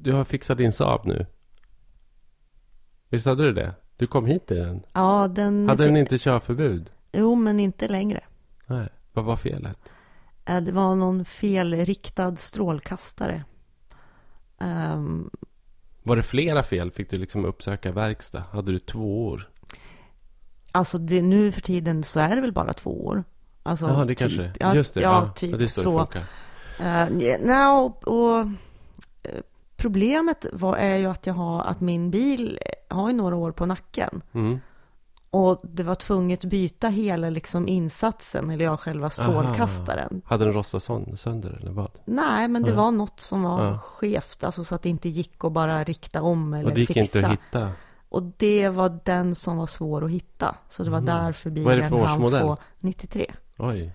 du har fixat din Saab nu. Visst hade du det? Du kom hit i den. Ja, den... Hade den inte körförbud? Jo, men inte längre. Nej. Vad var felet? Eh, Det var någon felriktad strålkastare. Ehm, Var det flera fel? Fick du liksom uppsöka verkstad? Hade du två år? alltså det, nu för tiden så är det väl bara två år. Alltså, Jaha, det typ, kanske ja, Just det. Ja, typ ja, det är så. så. Uh, nej, och, och problemet var, är ju att jag har, att min bil har ju några år på nacken. Mm. Och det var tvunget att byta hela liksom insatsen, eller jag själva strålkastaren. Hade den rostat sönder eller vad? Nej, men det Nej. var något som var Ja. skevt, alltså så att det inte gick att bara rikta om eller Och det gick fixa. inte att hitta? Och det var den som var svår att hitta. Så det var därför Mm. Vad är det bilen för årsmodell? få 93. Oj.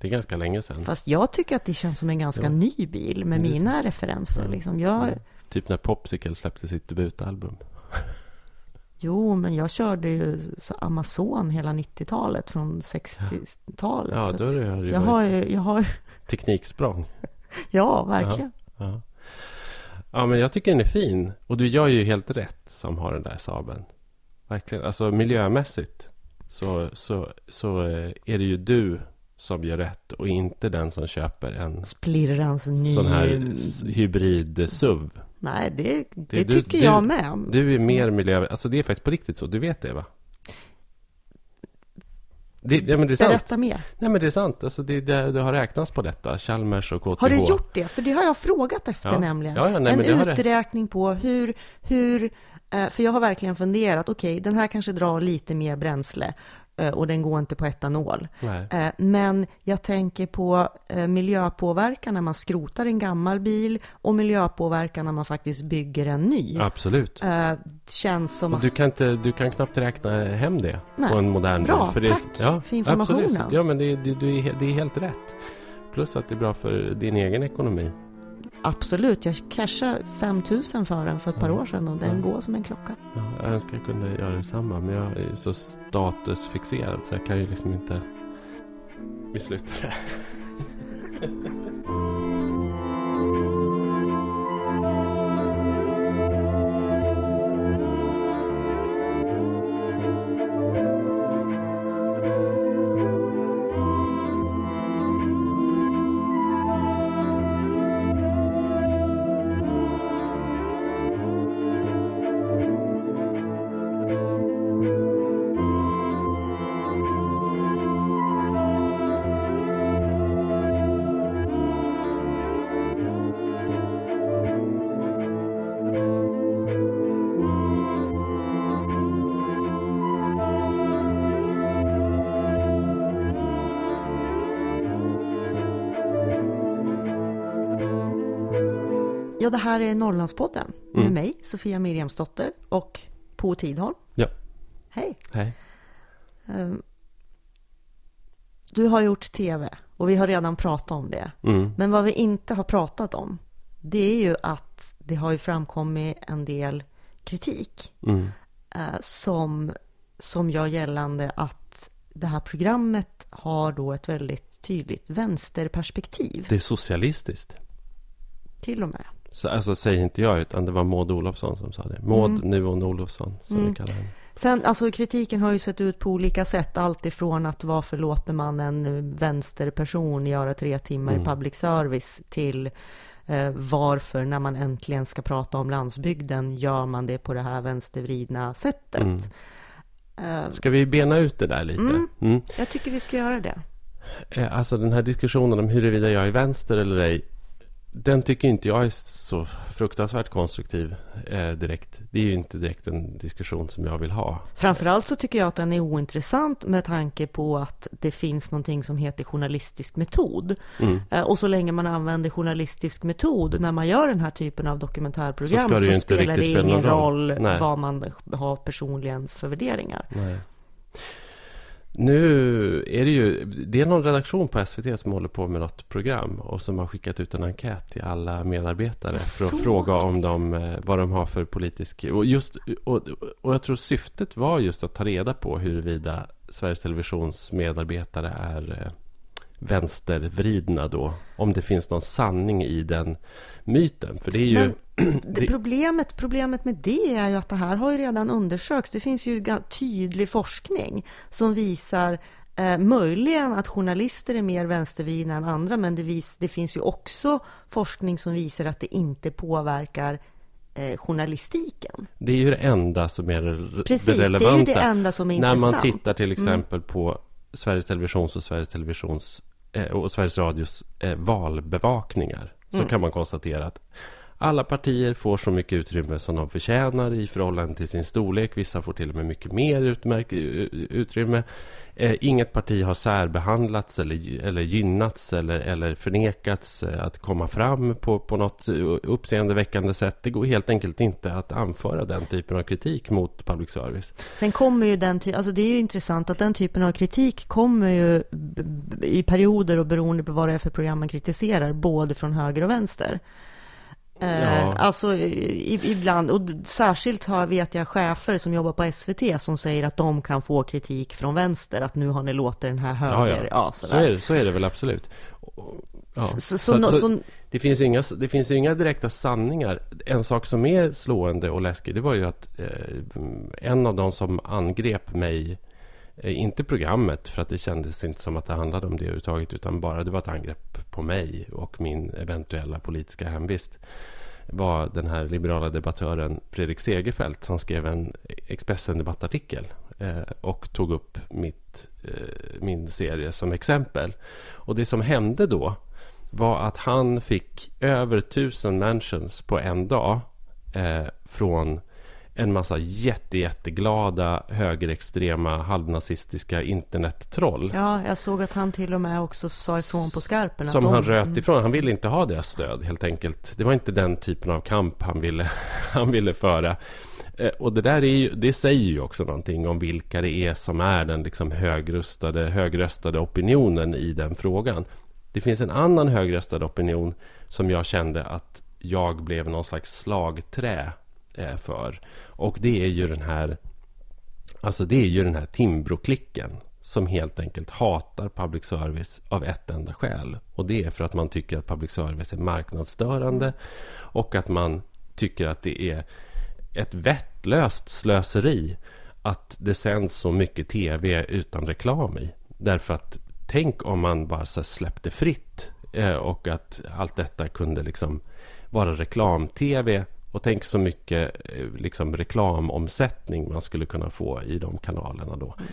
Det är ganska länge sedan. Fast jag tycker att det känns som en ganska Ja. ny bil med mina referenser. Ja. Liksom. Jag, Typ när Popsicle släppte sitt debutalbum. Jo, men jag körde ju Amazon hela 90-talet från 60-talet. Ja, då har du, du jag har ju, jag har, tekniksprång. ja, verkligen. Ja. ja, men jag tycker den är fin. Och du gör ju helt rätt som har den där Saaben. Verkligen. Alltså miljömässigt så, så, så eh, är det ju du som gör rätt och inte den som köper en Splirrans ny... sån här hybrid-SUV. Nej, det, det, Det- du- tycker du- jag med. Du är mer miljö... Alltså det är faktiskt på riktigt så. Du vet det va? Det, ja, men det är sant. Berätta mer. Nej, men det är sant. Alltså det, det, det har räknats på detta. Chalmers och KTH. Har du gjort det? För det har jag frågat efter Ja. nämligen. Ja, ja, nej, en men det det. uträkning på hur, hur eh, för jag har verkligen funderat, okej, den här kanske drar lite mer bränsle och den går inte på etanol. Nej. Eh, Men jag tänker på eh, miljöpåverkan när man skrotar en gammal bil och miljöpåverkan när man faktiskt bygger en ny. Absolut. Eh, Känns som Och du kan, inte, du kan knappt räkna hem det Nej. på en modern Bra, bil. det är- tack för informationen. Absolut. Ja, men det, det, det är helt rätt. Plus att det är bra för din egen ekonomi. Absolut, jag cashade 5 000 för den för ett par Ja. år sedan och den går som en klocka. Ja, jag önskar jag kunde göra detsamma. Men jag är så statusfixerad så jag kan ju liksom inte... Ja, det här är Norrlandspodden med Mm. mig, Sofia Miriamsdotter och Po Tidholm. Ja. Hej. Hej. Ehm, Du har gjort tv och vi har redan pratat om det. Mm. Men vad vi inte har pratat om, det är ju att det har ju framkommit en del kritik Mm. eh, som, som gör gällande att det här programmet har då ett väldigt tydligt vänsterperspektiv Det är socialistiskt. till och med. Så, alltså säger inte jag, utan det var Maud Olofsson som sa det. Maud Mm. Nuon Olofsson, som Mm. vi kallar henne. Sen, alltså kritiken har ju sett ut på olika sätt. Allt ifrån att varför låter man en vänsterperson göra tre timmar Mm. i public service till eh, varför när man äntligen ska prata om landsbygden gör man det på det här vänstervridna sättet. Mm. Eh, Ska vi bena ut det där lite? Mm. Mm. jag tycker vi ska göra det. Eh, Alltså den här diskussionen om huruvida jag är vänster eller ej. Den tycker inte jag är så fruktansvärt konstruktiv eh, direkt. Det är ju inte direkt en diskussion som jag vill ha. Framförallt så tycker jag att den är ointressant med tanke på att det finns någonting som heter journalistisk metod. Mm. Eh, Och så länge man använder journalistisk metod när man gör den här typen av dokumentärprogram Så så, det inte spelar det ingen roll roll. Vad man har personligen för värderingar. Nej. Nu är det ju, det är någon redaktion på SVT som håller på med något program och som har skickat ut en enkät till alla medarbetare för att fråga om de, eh, vad de har för politisk... Och, just, och, och jag tror syftet var just att ta reda på huruvida Sveriges Televisions medarbetare är eh, vänstervridna då. Om det finns någon sanning i den myten. För det är ju... Men, det, problemet, problemet med det är ju att det här har ju redan undersökts. Det finns ju tydlig forskning som visar eh, möjligen att journalister är mer vänstervridna än andra, men det, vis, det finns ju också forskning som visar att det inte påverkar eh, journalistiken. Det är ju det enda som är det Precis, relevanta. det är ju det enda som är När intressant. man tittar till exempel mm. på Sveriges Televisions och Sveriges Televisions eh, och Sveriges Radios eh, valbevakningar så mm. kan man konstatera att alla partier får så mycket utrymme som de förtjänar i förhållande till sin storlek. Vissa får till och med mycket mer utmärk, utrymme. Eh, inget parti har särbehandlats eller, eller gynnats eller, eller förnekats eh, att komma fram på, på något eh, uppseendeväckande sätt. Det går helt enkelt inte att anföra den typen av kritik mot public service. Sen kommer ju den alltså det är ju intressant att den typen av kritik kommer ju i perioder och beroende på vad det är för program man kritiserar, både från höger och vänster. Eh, ja. Alltså ibland, och särskilt har, vet jag chefer som jobbar på SVT som säger att de kan få kritik från vänster, att nu har ni låtit den här höger, ja, ja. ja så, är det, så är det väl absolut. Ja. Så, så, så, så, det, finns inga, det finns inga direkta sanningar. En sak som är slående och läskig, det var ju att eh, en av de som angrep mig Eh, inte programmet, för att det kändes inte som att det handlade om det överhuvudtaget, utan bara det var ett angrepp på mig och min eventuella politiska hemvist var den här liberala debattören Fredrik Segerfeldt som skrev en Expressen-debattartikel eh, och tog upp mitt, eh, min serie som exempel. Och det som hände då var att han fick över tusen mentions på en dag eh, från en massa jätte, jätteglada högerextrema halvnazistiska internettroll. Ja, jag såg att han till och med också sa ifrån på skarpen. Som de... han röt mm. ifrån. Han ville inte ha deras stöd helt enkelt. Det var inte den typen av kamp han ville, han ville föra. Eh, och det där är ju, det säger ju också någonting om vilka det är som är den liksom högröstade, högröstade opinionen i den frågan. Det finns en annan högröstad opinion som jag kände att jag blev någon slags slagträ Eh, för. Och det är ju den här Alltså det är ju den här Timbro-klicken som helt enkelt hatar public service av ett enda skäl. Och det är för att man tycker att public service är marknadsstörande och att man tycker att det är ett vettlöst slöseri att det sänds så mycket tv utan reklam i. Därför att tänk om man bara så släppte fritt eh, och att allt detta kunde liksom vara reklam-tv och tänk så mycket eh, liksom, reklamomsättning man skulle kunna få i de kanalerna då. Mm.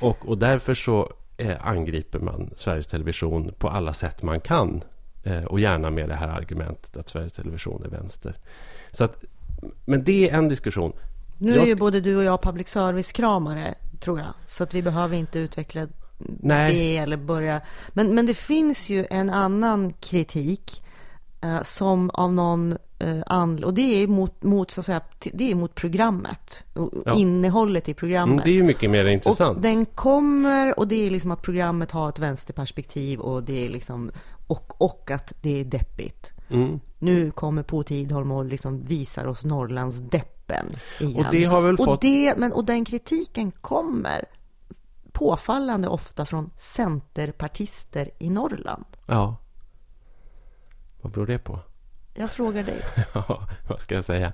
Och, och därför så eh, angriper man Sveriges Television på alla sätt man kan. Eh, och gärna med det här argumentet att Sveriges Television är vänster. Så att, men det är en diskussion. Nu är ju både du och jag public service-kramare, tror jag. Så att vi behöver inte utveckla Nej. det eller börja... Men, men det finns ju en annan kritik som av någon eh, anledning, och det är mot, mot, så att säga, det är mot programmet, ja. innehållet i programmet. Mm, det är ju mycket mer intressant. Och den kommer, och det är liksom att programmet har ett vänsterperspektiv och det är liksom, och, och att det är deppigt. Mm. Nu kommer På Tidholm och liksom visar oss Norrlands deppen igen. Och det har väl och fått... Det, men, och den kritiken kommer påfallande ofta från centerpartister i Norrland. Ja. Vad beror det på? Jag frågar dig. ja, vad ska jag säga?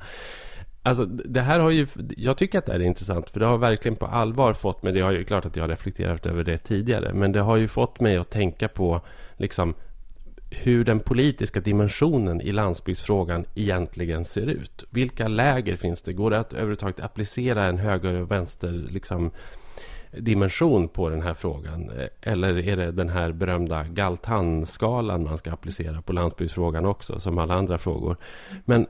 Alltså, det här har ju, jag tycker att det är intressant, för det har verkligen på allvar fått mig... Det har ju klart att jag har reflekterat över det tidigare, men det har ju fått mig att tänka på liksom, hur den politiska dimensionen i landsbygdsfrågan egentligen ser ut. Vilka läger finns det? Går det att överhuvudtaget applicera en höger och vänster liksom, dimension på den här frågan? Eller är det den här berömda Galtan-skalan man ska applicera på landsbygdsfrågan också, som alla andra frågor? Men,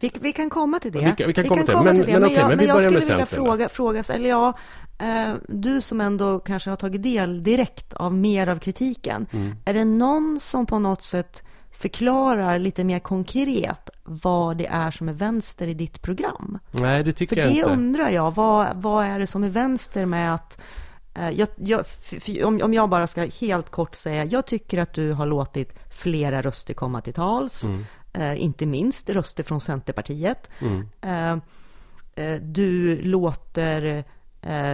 vi, vi kan komma till det. Vi, vi kan, komma, till, komma till det. Men, men, okay, men, men vi börjar med Jag skulle vilja fråga, fråga, eller ja, eh, du som ändå kanske har tagit del direkt av mer av kritiken. Mm. Är det någon som på något sätt förklarar lite mer konkret vad det är som är vänster i ditt program. Nej, det tycker För jag inte. För det undrar jag. Vad, vad är det som är vänster med att eh, jag, jag, om, om jag bara ska helt kort säga, jag tycker att du har låtit flera röster komma till tals, mm. eh, inte minst röster från Centerpartiet. Mm. Eh, eh du låter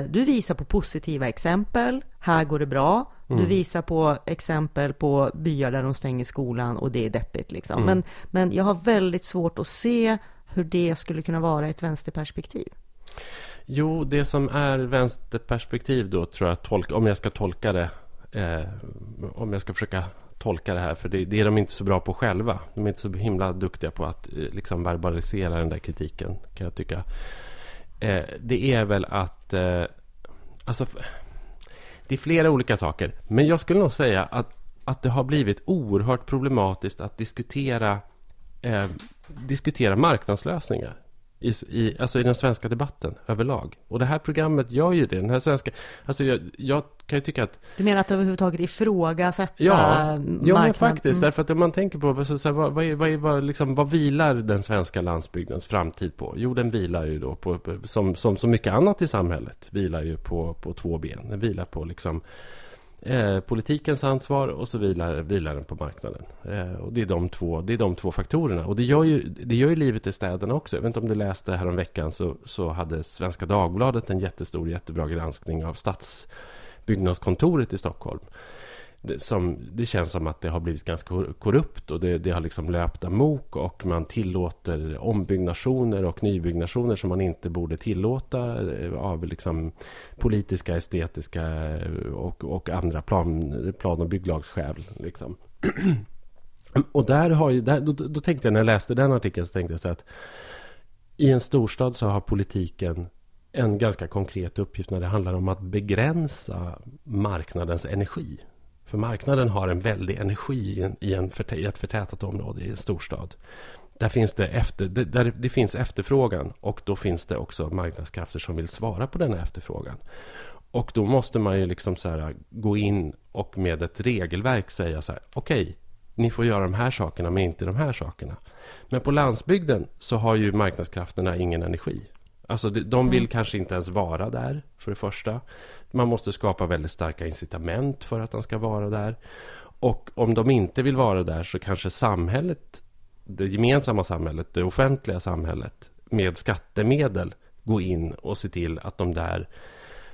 du visar på positiva exempel, här går det bra. Mm. Du visar på exempel på byar där de stänger skolan och det är deppigt. Liksom. Mm. Men, men jag har väldigt svårt att se hur det skulle kunna vara ett vänsterperspektiv. Jo, det som är vänsterperspektiv då tror jag, tolka, om jag ska tolka det, eh, om jag ska försöka tolka det här, för det, det, är de inte så bra på själva. De är inte så himla duktiga på att eh, liksom verbalisera den där kritiken, kan jag tycka. Eh, det är väl att... Eh, alltså, det är flera olika saker. Men jag skulle nog säga att, att det har blivit oerhört problematiskt att diskutera, eh, diskutera marknadslösningar i, i, alltså i den svenska debatten överlag. Och det här programmet gör ju det. Den här svenska, alltså jag, jag kan ju tycka att... Du menar att överhuvudtaget ifrågasätta ja, marknaden? Ja, men faktiskt. Mm. Därför att om man tänker på så, så här, vad, vad, vad, vad, liksom, vad vilar den svenska landsbygdens framtid på? Jo, den vilar ju då på, som, som så mycket annat i samhället, vilar ju på, på två ben. Den vilar på liksom eh, politikens ansvar och så vilar, vilar den på marknaden. Eh, och det är, de två, det är de två faktorerna. Och det gör, ju, det gör ju livet i städerna också. Jag vet inte om du läste häromveckan så, så hade Svenska Dagbladet en jättestor, jättebra granskning av stadsbyggnadskontoret i Stockholm det, som, det känns som att det har blivit ganska korrupt och det, det, har liksom löpt amok och man tillåter ombyggnationer och nybyggnationer som man inte borde tillåta eh, av liksom politiska, estetiska eh, och, och andra plan, plan och bygglagsskäl. Liksom. och där har ju, där, då, då, tänkte jag när jag läste den artikeln så tänkte jag så att i en storstad så har politiken en ganska konkret uppgift när det handlar om att begränsa marknadens energi. För marknaden har en väldig energi i, en, i ett förtätat område i en storstad. Där finns det, efter, där det finns efterfrågan och då finns det också marknadskrafter som vill svara på denna efterfrågan. Och då måste man ju liksom så här, gå in och med ett regelverk säga så här, okej, okay, ni får göra de här sakerna men inte de här sakerna. Men på landsbygden så har ju marknadskrafterna ingen energi. Alltså de vill mm. kanske inte ens vara där, för det första. Man måste skapa väldigt starka incitament för att de ska vara där. Och om de inte vill vara där så kanske samhället, det gemensamma samhället, det offentliga samhället med skattemedel gå in och se till att de där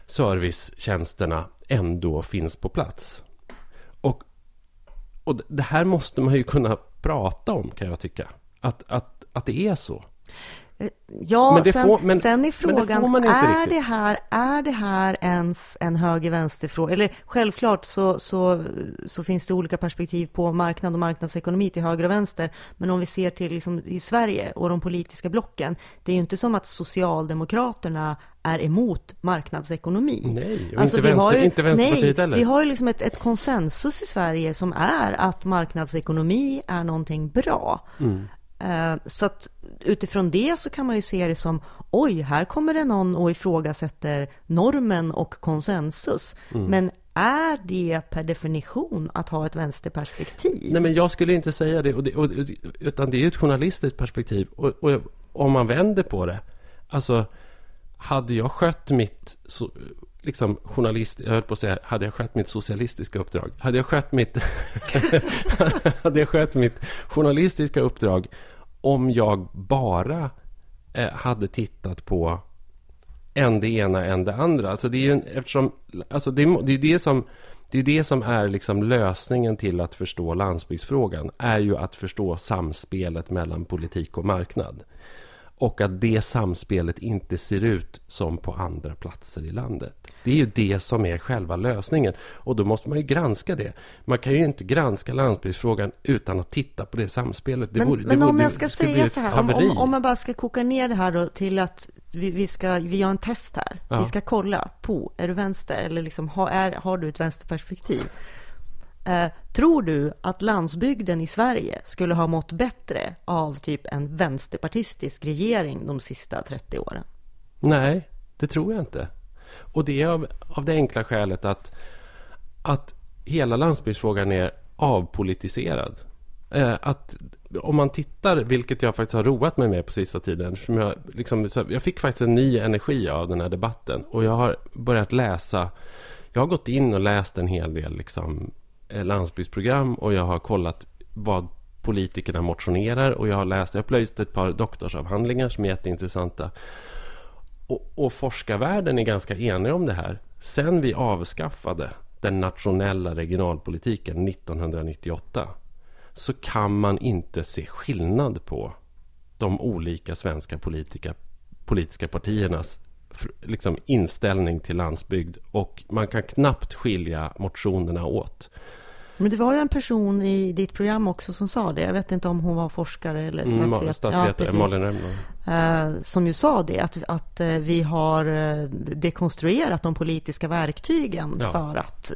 servicetjänsterna ändå finns på plats. Och, och det här måste man ju kunna prata om kan jag tycka. Att, att, att det är så. Ja, men sen, får, men, sen är frågan, det är, det här, är det här ens en höger-vänster-fråga? Eller självklart så, så, så finns det olika perspektiv på marknad och marknadsekonomi till höger och vänster. Men om vi ser till liksom, i Sverige och de politiska blocken, det är ju inte som att Socialdemokraterna är emot marknadsekonomi. Nej, alltså, inte, vänster, ju, inte Vänsterpartiet nej, heller. Vi har ju liksom ett, ett, konsensus i Sverige som är att marknadsekonomi är någonting bra. Mm. Eh, så att utifrån det så kan man ju se det som oj, här kommer det någon och ifrågasätter normen och konsensus. Mm. Men är det per definition att ha ett vänsterperspektiv? Nej, men jag skulle inte säga det, och det och, utan det är ett journalistiskt perspektiv. Och, och, om man vänder på det, alltså hade jag skött mitt så, liksom journalist, jag höll på att säga, hade jag skött mitt socialistiska uppdrag, hade jag skött mitt, hade jag skött mitt journalistiska uppdrag om jag bara eh, hade tittat på än det ena, än det andra. Alltså det är ju, eftersom, alltså det, det är det som det är det som är liksom lösningen till att förstå landsbygdsfrågan. är ju att förstå samspelet mellan politik och marknad. Och att det samspelet inte ser ut som på andra platser i landet. Det är ju det som är själva lösningen. Och då måste man ju granska det. Man kan ju inte granska landsbygdsfrågan utan att titta på det samspelet. Det men, vore, men om jag ska säga så här, om, om, om, man bara ska koka ner det här då till att vi, vi ska, vi gör en test här. Ja. Vi ska kolla på, är du vänster eller liksom, har, är, har du ett vänsterperspektiv? Eh, tror du att landsbygden i Sverige skulle ha mått bättre av typ en vänsterpartistisk regering de sista 30 åren? Nej, det tror jag inte. Och det är av, av det enkla skälet att, att hela landsbygdsfrågan är avpolitiserad. Eh, att om man tittar, vilket jag faktiskt har roat mig med på sista tiden. Jag, liksom, jag fick faktiskt en ny energi av den här debatten. Och jag har börjat läsa. Jag har gått in och läst en hel del liksom, Eh, landsbygdsprogram och jag har kollat vad politikerna motionerar och jag har läst, jag har plöjt ett par doktorsavhandlingar som är jätteintressanta. Och, och forskarvärlden är ganska enig om det här. Sen vi avskaffade den nationella regionalpolitiken 1998 så kan man inte se skillnad på de olika svenska politika, politiska partiernas liksom, inställning till landsbygd och man kan knappt skilja motionerna åt. Men det var ju en person i ditt program också som sa det. Jag vet inte om hon var forskare eller mm, statsvetare. Statsvetare, ja, Malin eh, Som ju sa det, att, att eh, vi har eh, dekonstruerat de politiska verktygen ja. för att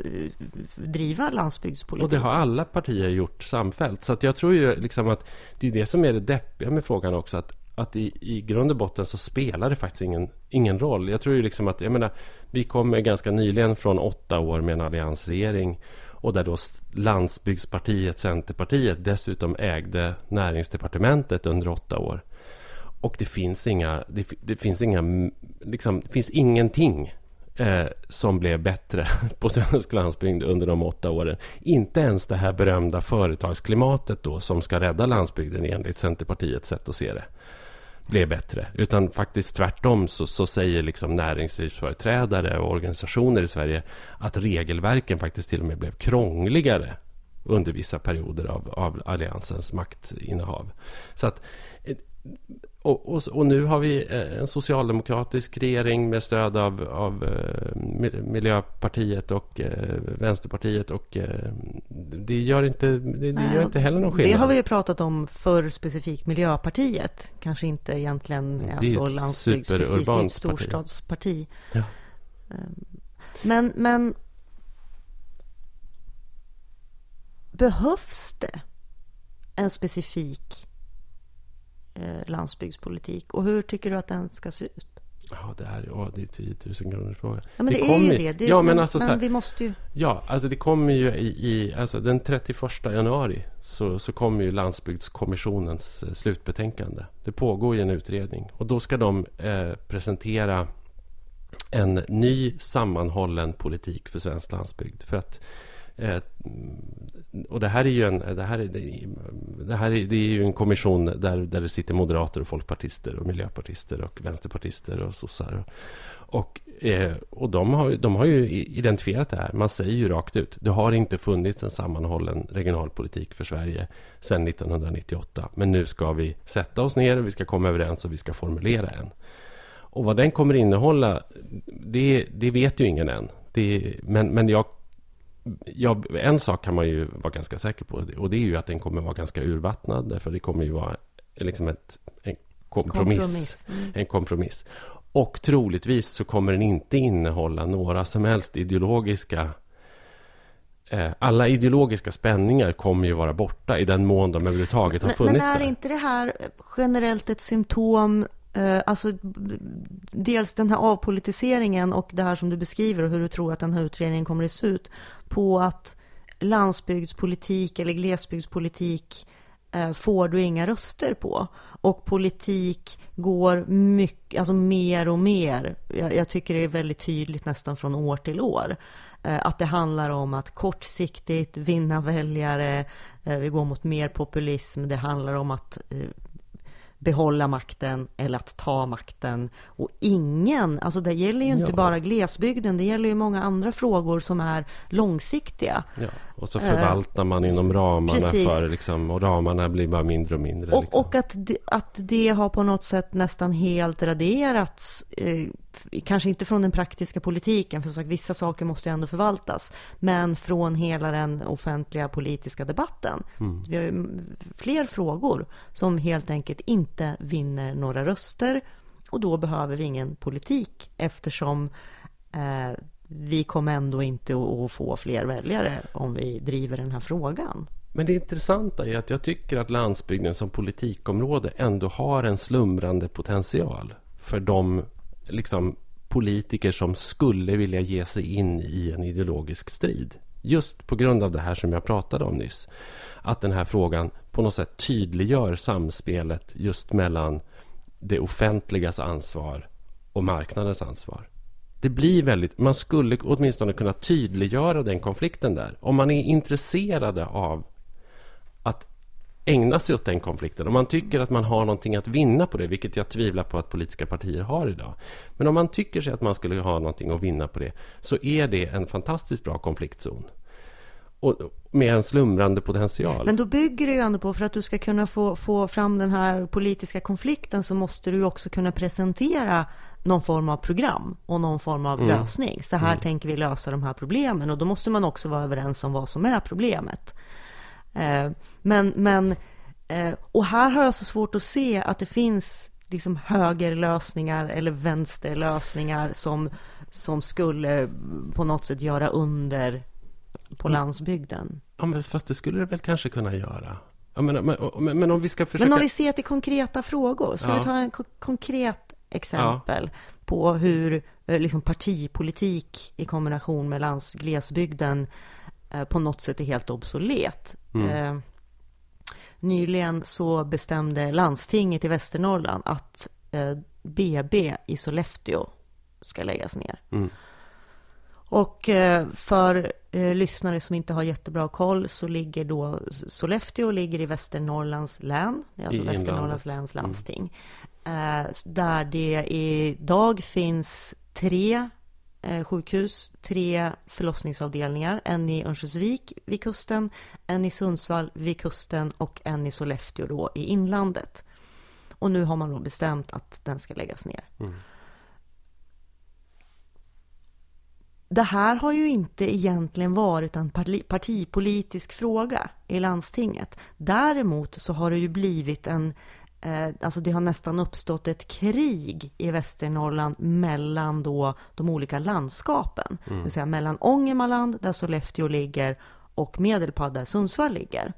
driva landsbygdspolitik. Och det har alla partier gjort samfällt. Så jag tror ju liksom att det är det som är det deppiga med frågan också. Att, att i, i grund och botten så spelar det faktiskt ingen, ingen roll. Jag tror ju liksom att, jag menar, vi kommer ganska nyligen från åtta år med en alliansregering och där då Landsbygdspartiet, Centerpartiet dessutom ägde näringsdepartementet under åtta år. Och det finns inga, det, det finns inga, liksom, det finns ingenting eh, som blev bättre på svensk landsbygd under de åtta åren. Inte ens det här berömda företagsklimatet då som ska rädda landsbygden enligt Centerpartiets sätt att se det blev bättre. Utan faktiskt tvärtom så, så säger liksom näringslivsföreträdare och organisationer i Sverige att regelverken faktiskt till och med blev krångligare under vissa perioder av, av alliansens maktinnehav. Så att eh, och, och, och, nu har vi eh, en socialdemokratisk regering med stöd av, av eh, Miljöpartiet och eh, Vänsterpartiet. Och det gör inte, det, det gör inte heller någon skillnad. Det har vi ju pratat om för specifikt Miljöpartiet. Kanske inte egentligen är det är så. Det är ett storstadsparti. Ja. Men, men behövs det en specifik landsbygdspolitik. Och hur tycker du att den ska se ut? Ja, det här ja, det är 10 000 kronor fråga. Ja, men det, det är ju det. det ja, men, alltså, men här, vi måste ju... Ja, alltså det kommer ju i, i alltså den 31 januari så, så kommer ju Landsbygdskommissionens eh, slutbetänkande. Det pågår ju en utredning och då ska de eh, presentera en ny sammanhållen politik för svensk landsbygd. För att Eh, Eh, och det här är ju en, det här är, det här är, det är ju en kommission där, där det sitter moderater och folkpartister och miljöpartister och vänsterpartister och sossar. Och, och, eh, och de, har, de har ju identifierat det här. Man säger ju rakt ut. Det har inte funnits en sammanhållen regionalpolitik för Sverige sedan 1998. Men nu ska vi sätta oss ner och vi ska komma överens och vi ska formulera en. Och vad den kommer innehålla, det, det vet ju ingen än. Det, men, men jag ja, en sak kan man ju vara ganska säker på och det är ju att den kommer vara ganska urvattnad därför det kommer ju vara liksom ett, en kompromiss. kompromiss. Mm. En kompromiss. Och troligtvis så kommer den inte innehålla några som helst ideologiska eh, alla ideologiska spänningar kommer ju vara borta i den mån de överhuvudtaget har funnits Men är där. inte det här generellt ett symptom Eh, alltså, dels den här avpolitiseringen och det här som du beskriver och hur du tror att den här utredningen kommer att se ut på att landsbygdspolitik eller glesbygdspolitik eh, får du inga röster på. Och politik går mycket, alltså mer och mer, jag, jag, tycker det är väldigt tydligt nästan från år till år, eh, att det handlar om att kortsiktigt vinna väljare, vi går mot mer populism, det handlar om att behålla makten eller att ta makten. Och ingen, alltså det gäller ju inte ja. bara glesbygden, det gäller ju många andra frågor som är långsiktiga. Ja. Och så förvaltar man uh, inom ramarna precis. för liksom, och ramarna blir bara mindre och mindre. Och, liksom. och att, det, att det har på något sätt nästan helt raderats eh, kanske inte från den praktiska politiken, för sagt, vissa saker måste ju ändå förvaltas, men från hela den offentliga politiska debatten. Mm. Vi har fler frågor som helt enkelt inte vinner några röster och då behöver vi ingen politik eftersom eh, vi kommer ändå inte att få fler väljare om vi driver den här frågan. Men det intressanta är att jag tycker att landsbygden som politikområde ändå har en slumrande potential för de liksom, politiker som skulle vilja ge sig in i en ideologisk strid. Just på grund av det här som jag pratade om nyss. Att den här frågan på något sätt tydliggör samspelet just mellan det offentligas ansvar och marknadens ansvar. Det blir väldigt, man skulle åtminstone kunna tydliggöra den konflikten där. Om man är intresserade av att ägna sig åt den konflikten. Om man tycker att man har någonting att vinna på det, vilket jag tvivlar på att politiska partier har idag. Men om man tycker sig att man skulle ha någonting att vinna på det, så är det en fantastiskt bra konfliktzon. Och med en slumrande potential. Men då bygger det ju ändå på, för att du ska kunna få, få fram den här politiska konflikten, så måste du också kunna presentera någon form av program och någon form av mm. lösning. Så här mm. tänker vi lösa de här problemen och då måste man också vara överens om vad som är problemet. Eh, men, men eh, och här har jag så svårt att se att det finns liksom högerlösningar eller vänsterlösningar som, som skulle på något sätt göra under på mm. landsbygden. Ja, men fast det skulle det väl kanske kunna göra. Ja, men, men, men, om vi ska försöka... Men om vi ser till konkreta frågor, ska ja. vi ta en konkret exempel ja. på hur eh, liksom, partipolitik i kombination med lands, glesbygden eh, på något sätt är helt obsolet. Mm. Eh, nyligen så bestämde landstinget i Västernorrland att eh, BB i Sollefteå ska läggas ner. Mm. Och eh, för eh, lyssnare som inte har jättebra koll så ligger då Sollefteå ligger i Västernorrlands län, det är alltså I Västernorrlands läns mm. landsting. Mm. där det idag finns tre sjukhus, tre förlossningsavdelningar. En i Örnsköldsvik vid kusten, en i Sundsvall vid kusten och en i Sollefteå då i inlandet. Och nu har man då bestämt att den ska läggas ner. Mm. det här har ju inte egentligen varit en partipolitisk fråga i landstinget. Däremot så har det ju blivit en, eh, alltså det har nästan uppstått ett krig i Västernorrland mellan då de olika landskapen. Mm. Det vill säga mellan Ångermanland, där Sollefteå ligger, och Medelpad, där Sundsvall ligger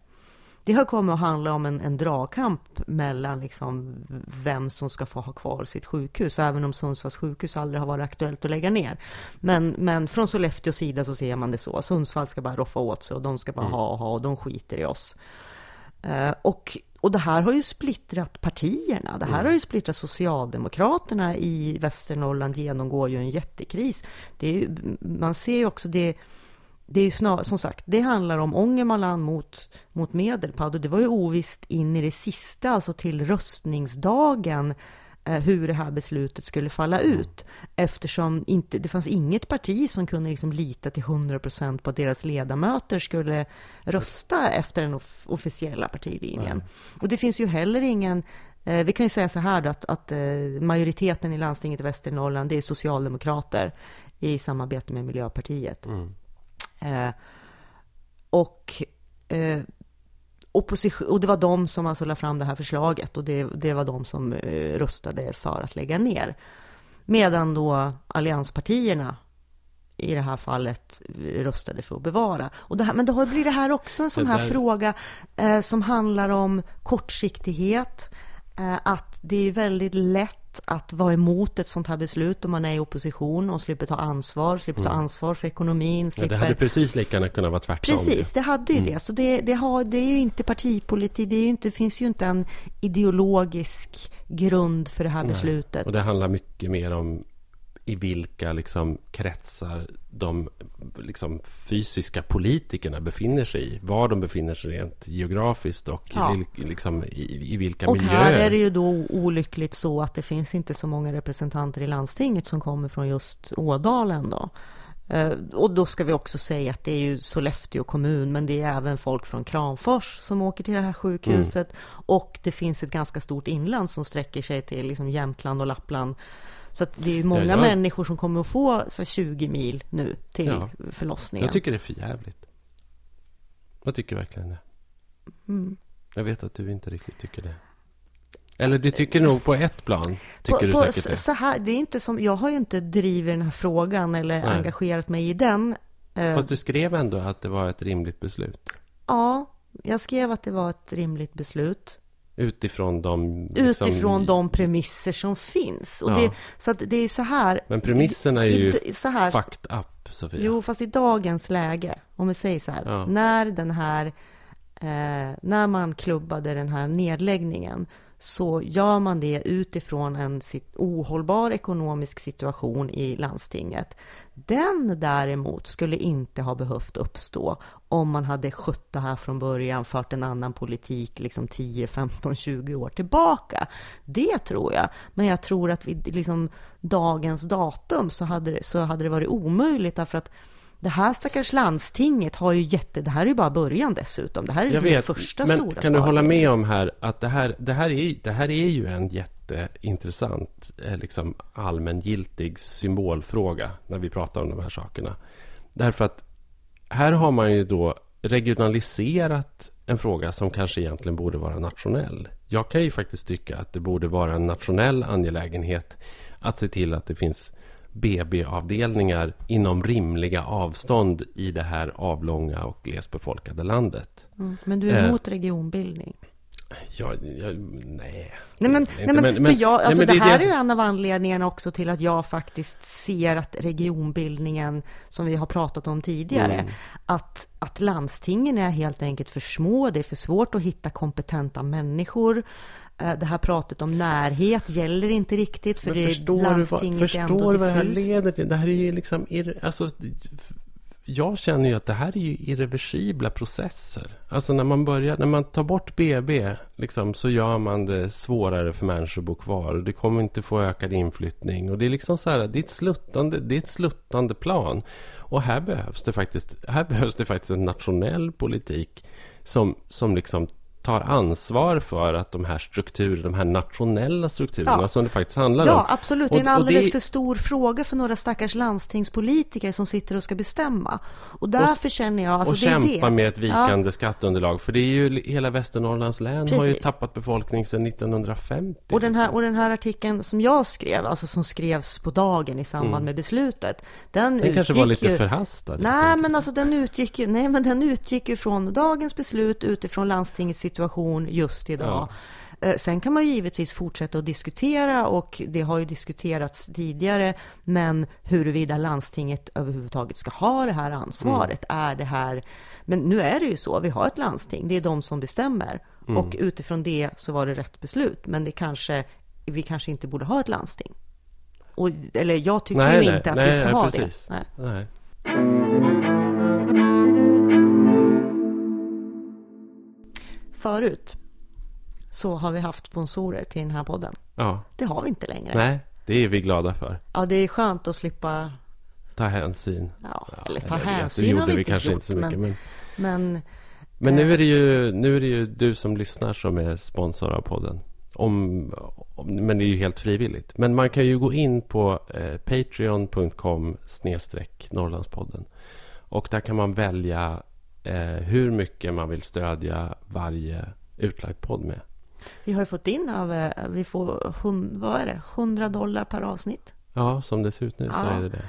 det har kommit att handla om en, en dragkamp mellan liksom vem som ska få ha kvar sitt sjukhus, även om Sundsvalls sjukhus aldrig har varit aktuellt att lägga ner. Men, men från Sollefteås sida så ser man det så. Sundsvall ska bara roffa åt sig och de ska bara mm. ha och ha och de skiter i oss. Uh, och och det här har ju splittrat partierna. Det här mm. har ju splittrat Socialdemokraterna i Västernorrland genomgår ju en jättekris. Är, man ser ju också det det är snar, som sagt, det handlar om Ångermanland mot, mot Medelpad och det var ju ovisst in i det sista, alltså till röstningsdagen, eh, hur det här beslutet skulle falla ut. Eftersom inte, det fanns inget parti som kunde liksom lita till 100% på att deras ledamöter skulle rösta efter den off officiella partilinjen. Och det finns ju heller ingen eh, vi kan ju säga så här då, att, att eh, majoriteten i landstinget i Västernorrland, det är socialdemokrater i samarbete med Miljöpartiet. Mm. Eh, och, eh, opposition, och det var de som alltså lade fram det här förslaget och det, det var de som eh, röstade för att lägga ner. Medan då allianspartierna i det här fallet röstade för att bevara. Och det här, men då blir det här också en sån här där... fråga eh, som handlar om kortsiktighet. Eh, att det är väldigt lätt att vara emot ett sånt här beslut om man är i opposition och slipper ta ansvar, slipper mm. ta ansvar för ekonomin. Slipper... Ja, det hade precis lika gärna kunnat vara tvärtom. Precis, det hade ju mm. det. Så det, det, har, det är ju inte partipolitik, det, är inte, finns ju inte en ideologisk grund för det här Nej. beslutet. Och det handlar mycket mer om i vilka liksom, kretsar de liksom, fysiska politikerna befinner sig i. Var de befinner sig rent geografiskt och ja. i, liksom, i, i, vilka och miljöer. Och här är det ju då olyckligt så att det finns inte så många representanter i landstinget som kommer från just Ådalen då. Eh, och då ska vi också säga att det är ju Sollefteå kommun, men det är även folk från Kramfors som åker till det här sjukhuset. Mm. Och det finns ett ganska stort inland som sträcker sig till liksom Jämtland och Lappland. Så att det är många ja, jag... människor som kommer att få så 20 mil nu till ja. förlossningen. Jag tycker det är för jävligt. Jag tycker verkligen det. Mm. Jag vet att du inte riktigt tycker det. Eller du tycker nog på ett plan. Tycker på, du säkert på, det. Så här, det är inte som, jag har ju inte drivit den här frågan eller Nej. engagerat mig i den. Eh, Fast du skrev ändå att det var ett rimligt beslut. Ja, jag skrev att det var ett rimligt beslut. Utifrån de... Liksom... Utifrån de premisser som finns. Och ja. det, så att det är så här... Men premisserna är ju i, så här, fucked up, Sofia. Jo, fast i dagens läge, om vi säger så här, ja. när den här... Eh, när man klubbade den här nedläggningen så gör man det utifrån en ohållbar ekonomisk situation i landstinget. Den däremot skulle inte ha behövt uppstå om man hade skött det här från början, fört en annan politik liksom 10, 15, 20 år tillbaka. Det tror jag. Men jag tror att vid liksom dagens datum så hade, så hade det varit omöjligt därför att det här stackars landstinget har ju jätte... Det här är ju bara början dessutom. Det här är liksom vet, det första men stora kan du hålla med om här att det här, det här, är, det här är ju en jätteintressant, eh, liksom allmängiltig symbolfråga när vi pratar om de här sakerna. Därför att här har man ju då regionaliserat en fråga som kanske egentligen borde vara nationell. Jag kan ju faktiskt tycka att det borde vara en nationell angelägenhet att se till att det finns BB-avdelningar inom rimliga avstånd i det här avlånga och glesbefolkade landet. Mm, men du är emot eh, regionbildning? Ja, ja, nej. Nej, men, nej, men, men, för jag, alltså, nej, men det, det här det... är ju en av anledningarna också till att jag faktiskt ser att regionbildningen, som vi har pratat om tidigare, mm. att, att landstingen är helt enkelt för små, det är för svårt att hitta kompetenta människor. Eh, det här pratet om närhet gäller inte riktigt för det förstår landstinget vad, förstår vad det här leder till? Det här är ju liksom... Alltså, jag känner ju att det här är ju irreversibla processer. Alltså när man börjar, när man tar bort BB liksom, så gör man det svårare för människor att bo kvar. Det kommer inte få ökad inflyttning. Och det är liksom så här, det är ett sluttande, det är ett sluttande plan. Och här behövs det faktiskt, här behövs det faktiskt en nationell politik som, som liksom tar ansvar för att de här strukturerna, de här nationella strukturerna ja. som det faktiskt handlar ja, om. Ja, absolut. Det är en alldeles det... för stor fråga för några stackars landstingspolitiker som sitter och ska bestämma. Och därför och, känner jag... Alltså och det kämpa det. med ett vikande ja. skatteunderlag. För det är ju hela Västernorrlands län Precis. har ju tappat befolkning sedan 1950. Och den, här, och den här artikeln som jag skrev, alltså som skrevs på dagen i samband mm. med beslutet. Den, den kanske var lite ju... förhastad. Nej, men alltså den utgick ju, nej, men den utgick ju från dagens beslut utifrån landstingets situation situation just idag. Ja. Eh, sen kan man ju givetvis fortsätta att diskutera och det har ju diskuterats tidigare, men huruvida landstinget överhuvudtaget ska ha det här ansvaret, mm. är det här... Men nu är det ju så, vi har ett landsting, det är de som bestämmer. Mm. Och utifrån det så var det rätt beslut, men det kanske, vi kanske inte borde ha ett landsting. Och, eller jag tycker nej, ju nej, inte att nej, vi ska ha precis. det. Förut så har vi haft sponsorer till den här podden. Ja. Det har vi inte längre. Nej, det är vi glada för. Ja, det är skönt att slippa... Ta hänsyn. Ja, eller ta eller, hänsyn det har vi, inte kanske gjort, inte så mycket, men... Men, men, nu, är det ju, nu är det ju du som lyssnar som är sponsor av podden. Om, om, men det är ju helt frivilligt. Men man kan ju gå in på eh, patreon.com snedstreck Norrlandspodden. Och där kan man välja eh, hur mycket man vill stödja varje utlagd podd med. Vi har ju fått in av, eh, vi får, vad är det, 100 dollar per avsnitt. Ja, som det ser ut nu ja. så är det det.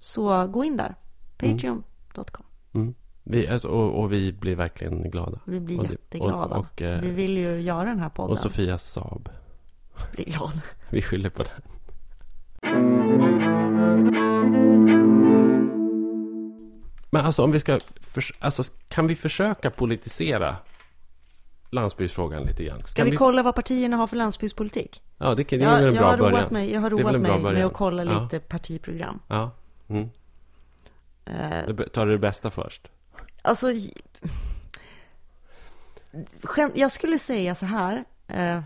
Så gå in där, patreon.com. Mm. Vi, alltså, och, och, vi blir verkligen glada. Vi blir och jätteglada. Och, eh, vi vill ju göra den här podden. Och Sofias Saab. Blir glad. vi skyller på den. Men alltså om vi ska... För, alltså, kan vi försöka politisera landsbygdsfrågan lite grann? Ska vi, vi, kolla vad partierna har för landsbygdspolitik? Ja, det, det är jag, väl en bra början. Mig, jag har roat mig med att kolla lite ja. partiprogram. Ja. Mm. Uh, tar du det bästa först? Alltså... Jag skulle säga så här. Uh,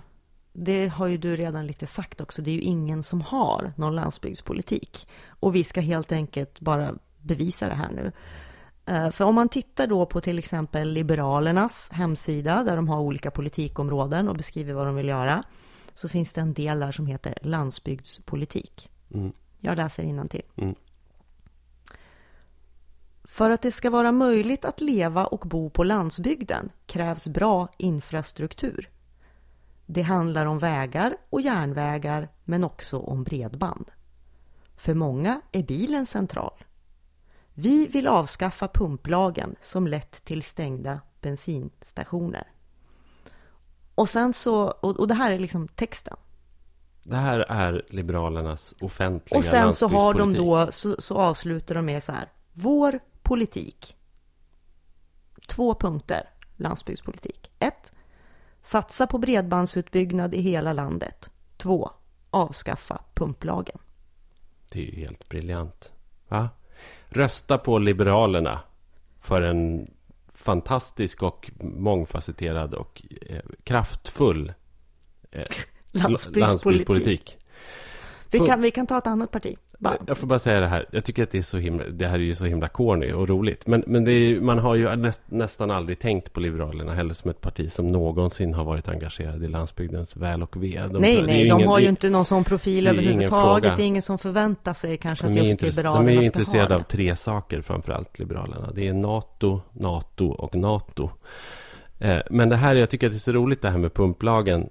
det har ju du redan lite sagt också. Det är ju ingen som har någon landsbygdspolitik. Och vi ska helt enkelt bara bevisa det här nu. Eh, för om man tittar då på till exempel Liberalernas hemsida där de har olika politikområden och beskriver vad de vill göra så finns det en del där som heter landsbygdspolitik. Mm. Jag läser till. Mm. För att det ska vara möjligt att leva och bo på landsbygden krävs bra infrastruktur. Det handlar om vägar och järnvägar men också om bredband. För många är bilen central. Vi vill avskaffa pumplagen som lett till stängda bensinstationer. Och sen så, och, det här är liksom texten. Det här är Liberalernas offentliga Och sen så har de då, så, så avslutar de med så här. Vår politik. Två punkter landsbygdspolitik. Ett. Satsa på bredbandsutbyggnad i hela landet. 2. Avskaffa pumplagen. Det är ju helt briljant. Va? Rösta på Liberalerna för en fantastisk och mångfacetterad och eh, kraftfull eh, landsbygdspolitik. landsbygdspolitik. Vi kan, vi kan ta ett annat parti. Bara. Jag får bara säga det här. Jag tycker att det, är så himla, det här är ju så himla corny och roligt. Men, men är, man har ju näst, nästan aldrig tänkt på Liberalerna heller som ett parti som någonsin har varit engagerad i landsbygdens väl och ve. De, nej, nej, de ingen, har ju inte någon sån profil det överhuvudtaget. Det är ingen som förväntar sig kanske att just Liberalerna ska ha De är intresserade av tre saker framförallt, Liberalerna. Det är NATO, NATO och NATO. Eh, men det här, jag tycker att det är så roligt det här med pumplagen.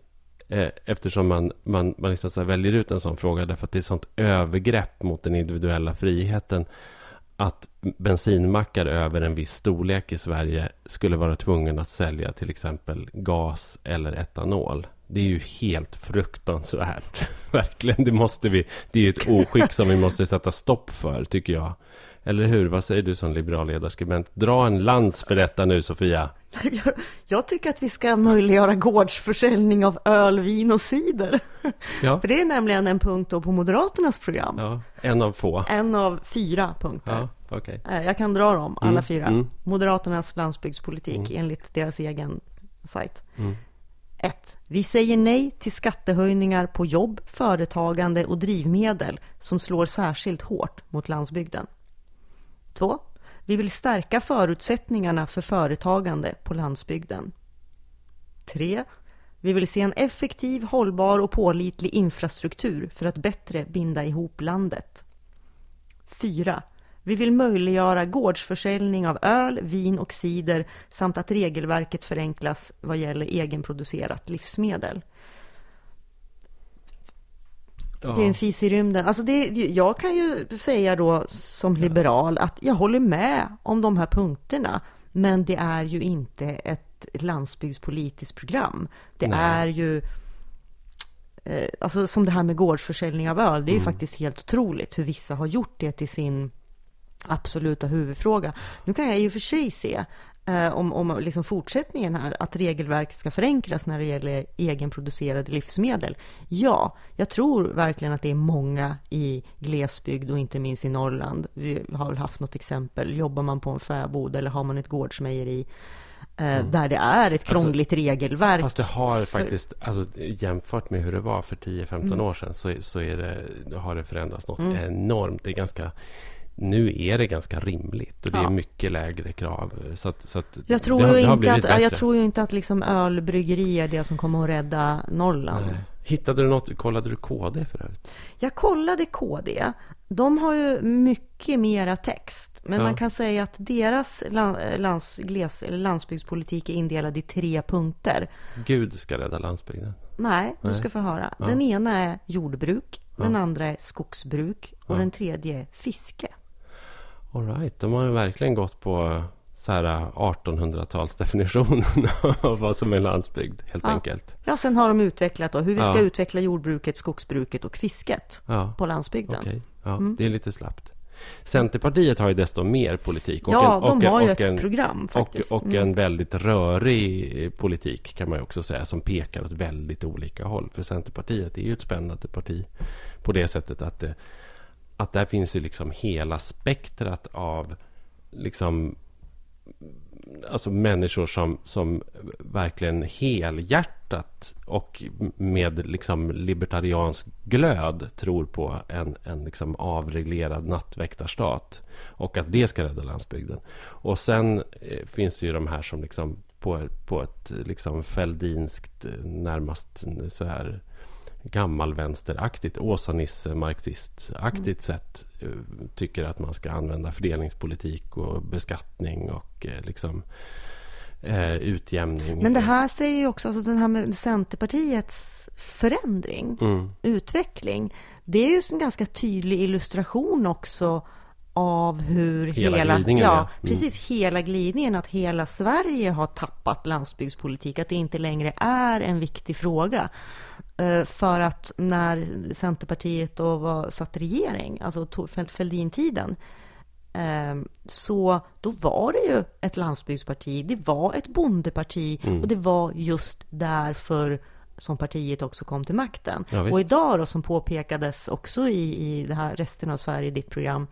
Eh, eftersom man, man, man liksom så väljer ut en sån fråga därför att det är ett sånt övergrepp mot den individuella friheten att bensinmackar över en viss storlek i Sverige skulle vara tvungen att sälja till exempel gas eller etanol. Det är ju helt fruktansvärt. Verkligen, det måste vi. Det är ju ett oskick som vi måste sätta stopp för, tycker jag. Eller hur? Vad säger du som liberal ledarskribent? Dra en lans för detta nu, Sofia. Jag, jag, tycker att vi ska möjliggöra gårdsförsäljning av öl, vin och cider. Ja. För det är nämligen en punkt på Moderaternas program. Ja, en av få. En av fyra punkter. Ja, okay. Eh, jag kan dra dem, alla mm, fyra. Mm. Moderaternas landsbygdspolitik mm. enligt deras egen sajt. 1. Mm. Vi säger nej till skattehöjningar på jobb, företagande och drivmedel som slår särskilt hårt mot landsbygden. 2. Vi vill stärka förutsättningarna för företagande på landsbygden. 3. Vi vill se en effektiv, hållbar och pålitlig infrastruktur för att bättre binda ihop landet. 4. Vi vill möjliggöra gårdsförsäljning av öl, vin och cider samt att regelverket förenklas vad gäller egenproducerat livsmedel. Ja. Det är en fis i rymden. Alltså det, jag kan ju säga då som liberal att jag håller med om de här punkterna. Men det är ju inte ett landsbygdspolitiskt program. Det Nej. är ju eh, Alltså som det här med gårdsförsäljning av öl. Det är mm. ju faktiskt helt otroligt hur vissa har gjort det till sin absoluta huvudfråga. Nu kan jag i och för sig se om, om liksom fortsättningen här, att regelverket ska förenklas när det gäller egenproducerade livsmedel. Ja, jag tror verkligen att det är många i glesbygd och inte minst i Norrland. Vi har väl haft något exempel. Jobbar man på en fäbod eller har man ett gårdsmejeri eh, Mm. Där det är ett alltså, krångligt alltså, regelverk. Fast det har faktiskt, alltså, jämfört med hur det var för 10-15 mm. år sedan så, så det, har det förändrats något mm. enormt. Det är ganska nu är det ganska rimligt och det ja. är mycket lägre krav. Så att, så att jag, tror det, inte att, jag tror ju inte att liksom ölbryggeri är det som kommer att rädda Norrland. Nej. Hittade du något? Kollade du KD för övrigt? Jag kollade KD. De har ju mycket mera text. Men ja. man kan säga att deras lands, gles, landsbygdspolitik är indelad i tre punkter. Gud ska rädda landsbygden. Nej, du ska få höra. Ja. Den ena är jordbruk. Den andra är skogsbruk. Och den tredje är fiske. All right. De har ju verkligen gått på så här 1800-talsdefinitionen av vad som är landsbygd, helt ja. enkelt. Ja, sen har de utvecklat då hur vi ska ja. utveckla jordbruket, skogsbruket och fisket ja. på landsbygden. Okay. Mm. Det är lite slappt. Centerpartiet har ju desto mer politik. Och ja, en, och, de har ju ett en, program faktiskt. Och, och mm. en väldigt rörig politik kan man ju också säga, som pekar åt väldigt olika håll. För Centerpartiet är ju ett spännande parti på det sättet att det att där finns ju liksom hela spektrat av liksom alltså människor som, som verkligen helhjärtat och med liksom libertariansk glöd tror på en, en liksom avreglerad nattväktarstat och att det ska rädda landsbygden. Och sen eh, finns det ju de här som liksom på, på ett liksom feldinskt, eh, närmast så här gammalvänsteraktigt, Åsa-Nisse marxistaktigt mm. sätt eh, tycker att man ska använda fördelningspolitik och beskattning och eh, liksom eh, utjämning. Men det här säger ju också, alltså den här med Centerpartiets förändring, mm. utveckling, det är ju en ganska tydlig illustration också av hur hela, hela glidningen, ja, ja. Mm. precis hela glidningen, att hela Sverige har tappat landsbygdspolitik, att det inte längre är en viktig fråga. Eh, för att när Centerpartiet då var satt regering, alltså Fälldin-tiden, Ehm, så då var det ju ett landsbygdsparti, det var ett bondeparti mm. och det var just därför som partiet också kom till makten. Ja, och idag då, som påpekades också i, i det här resten av Sverige, ditt program,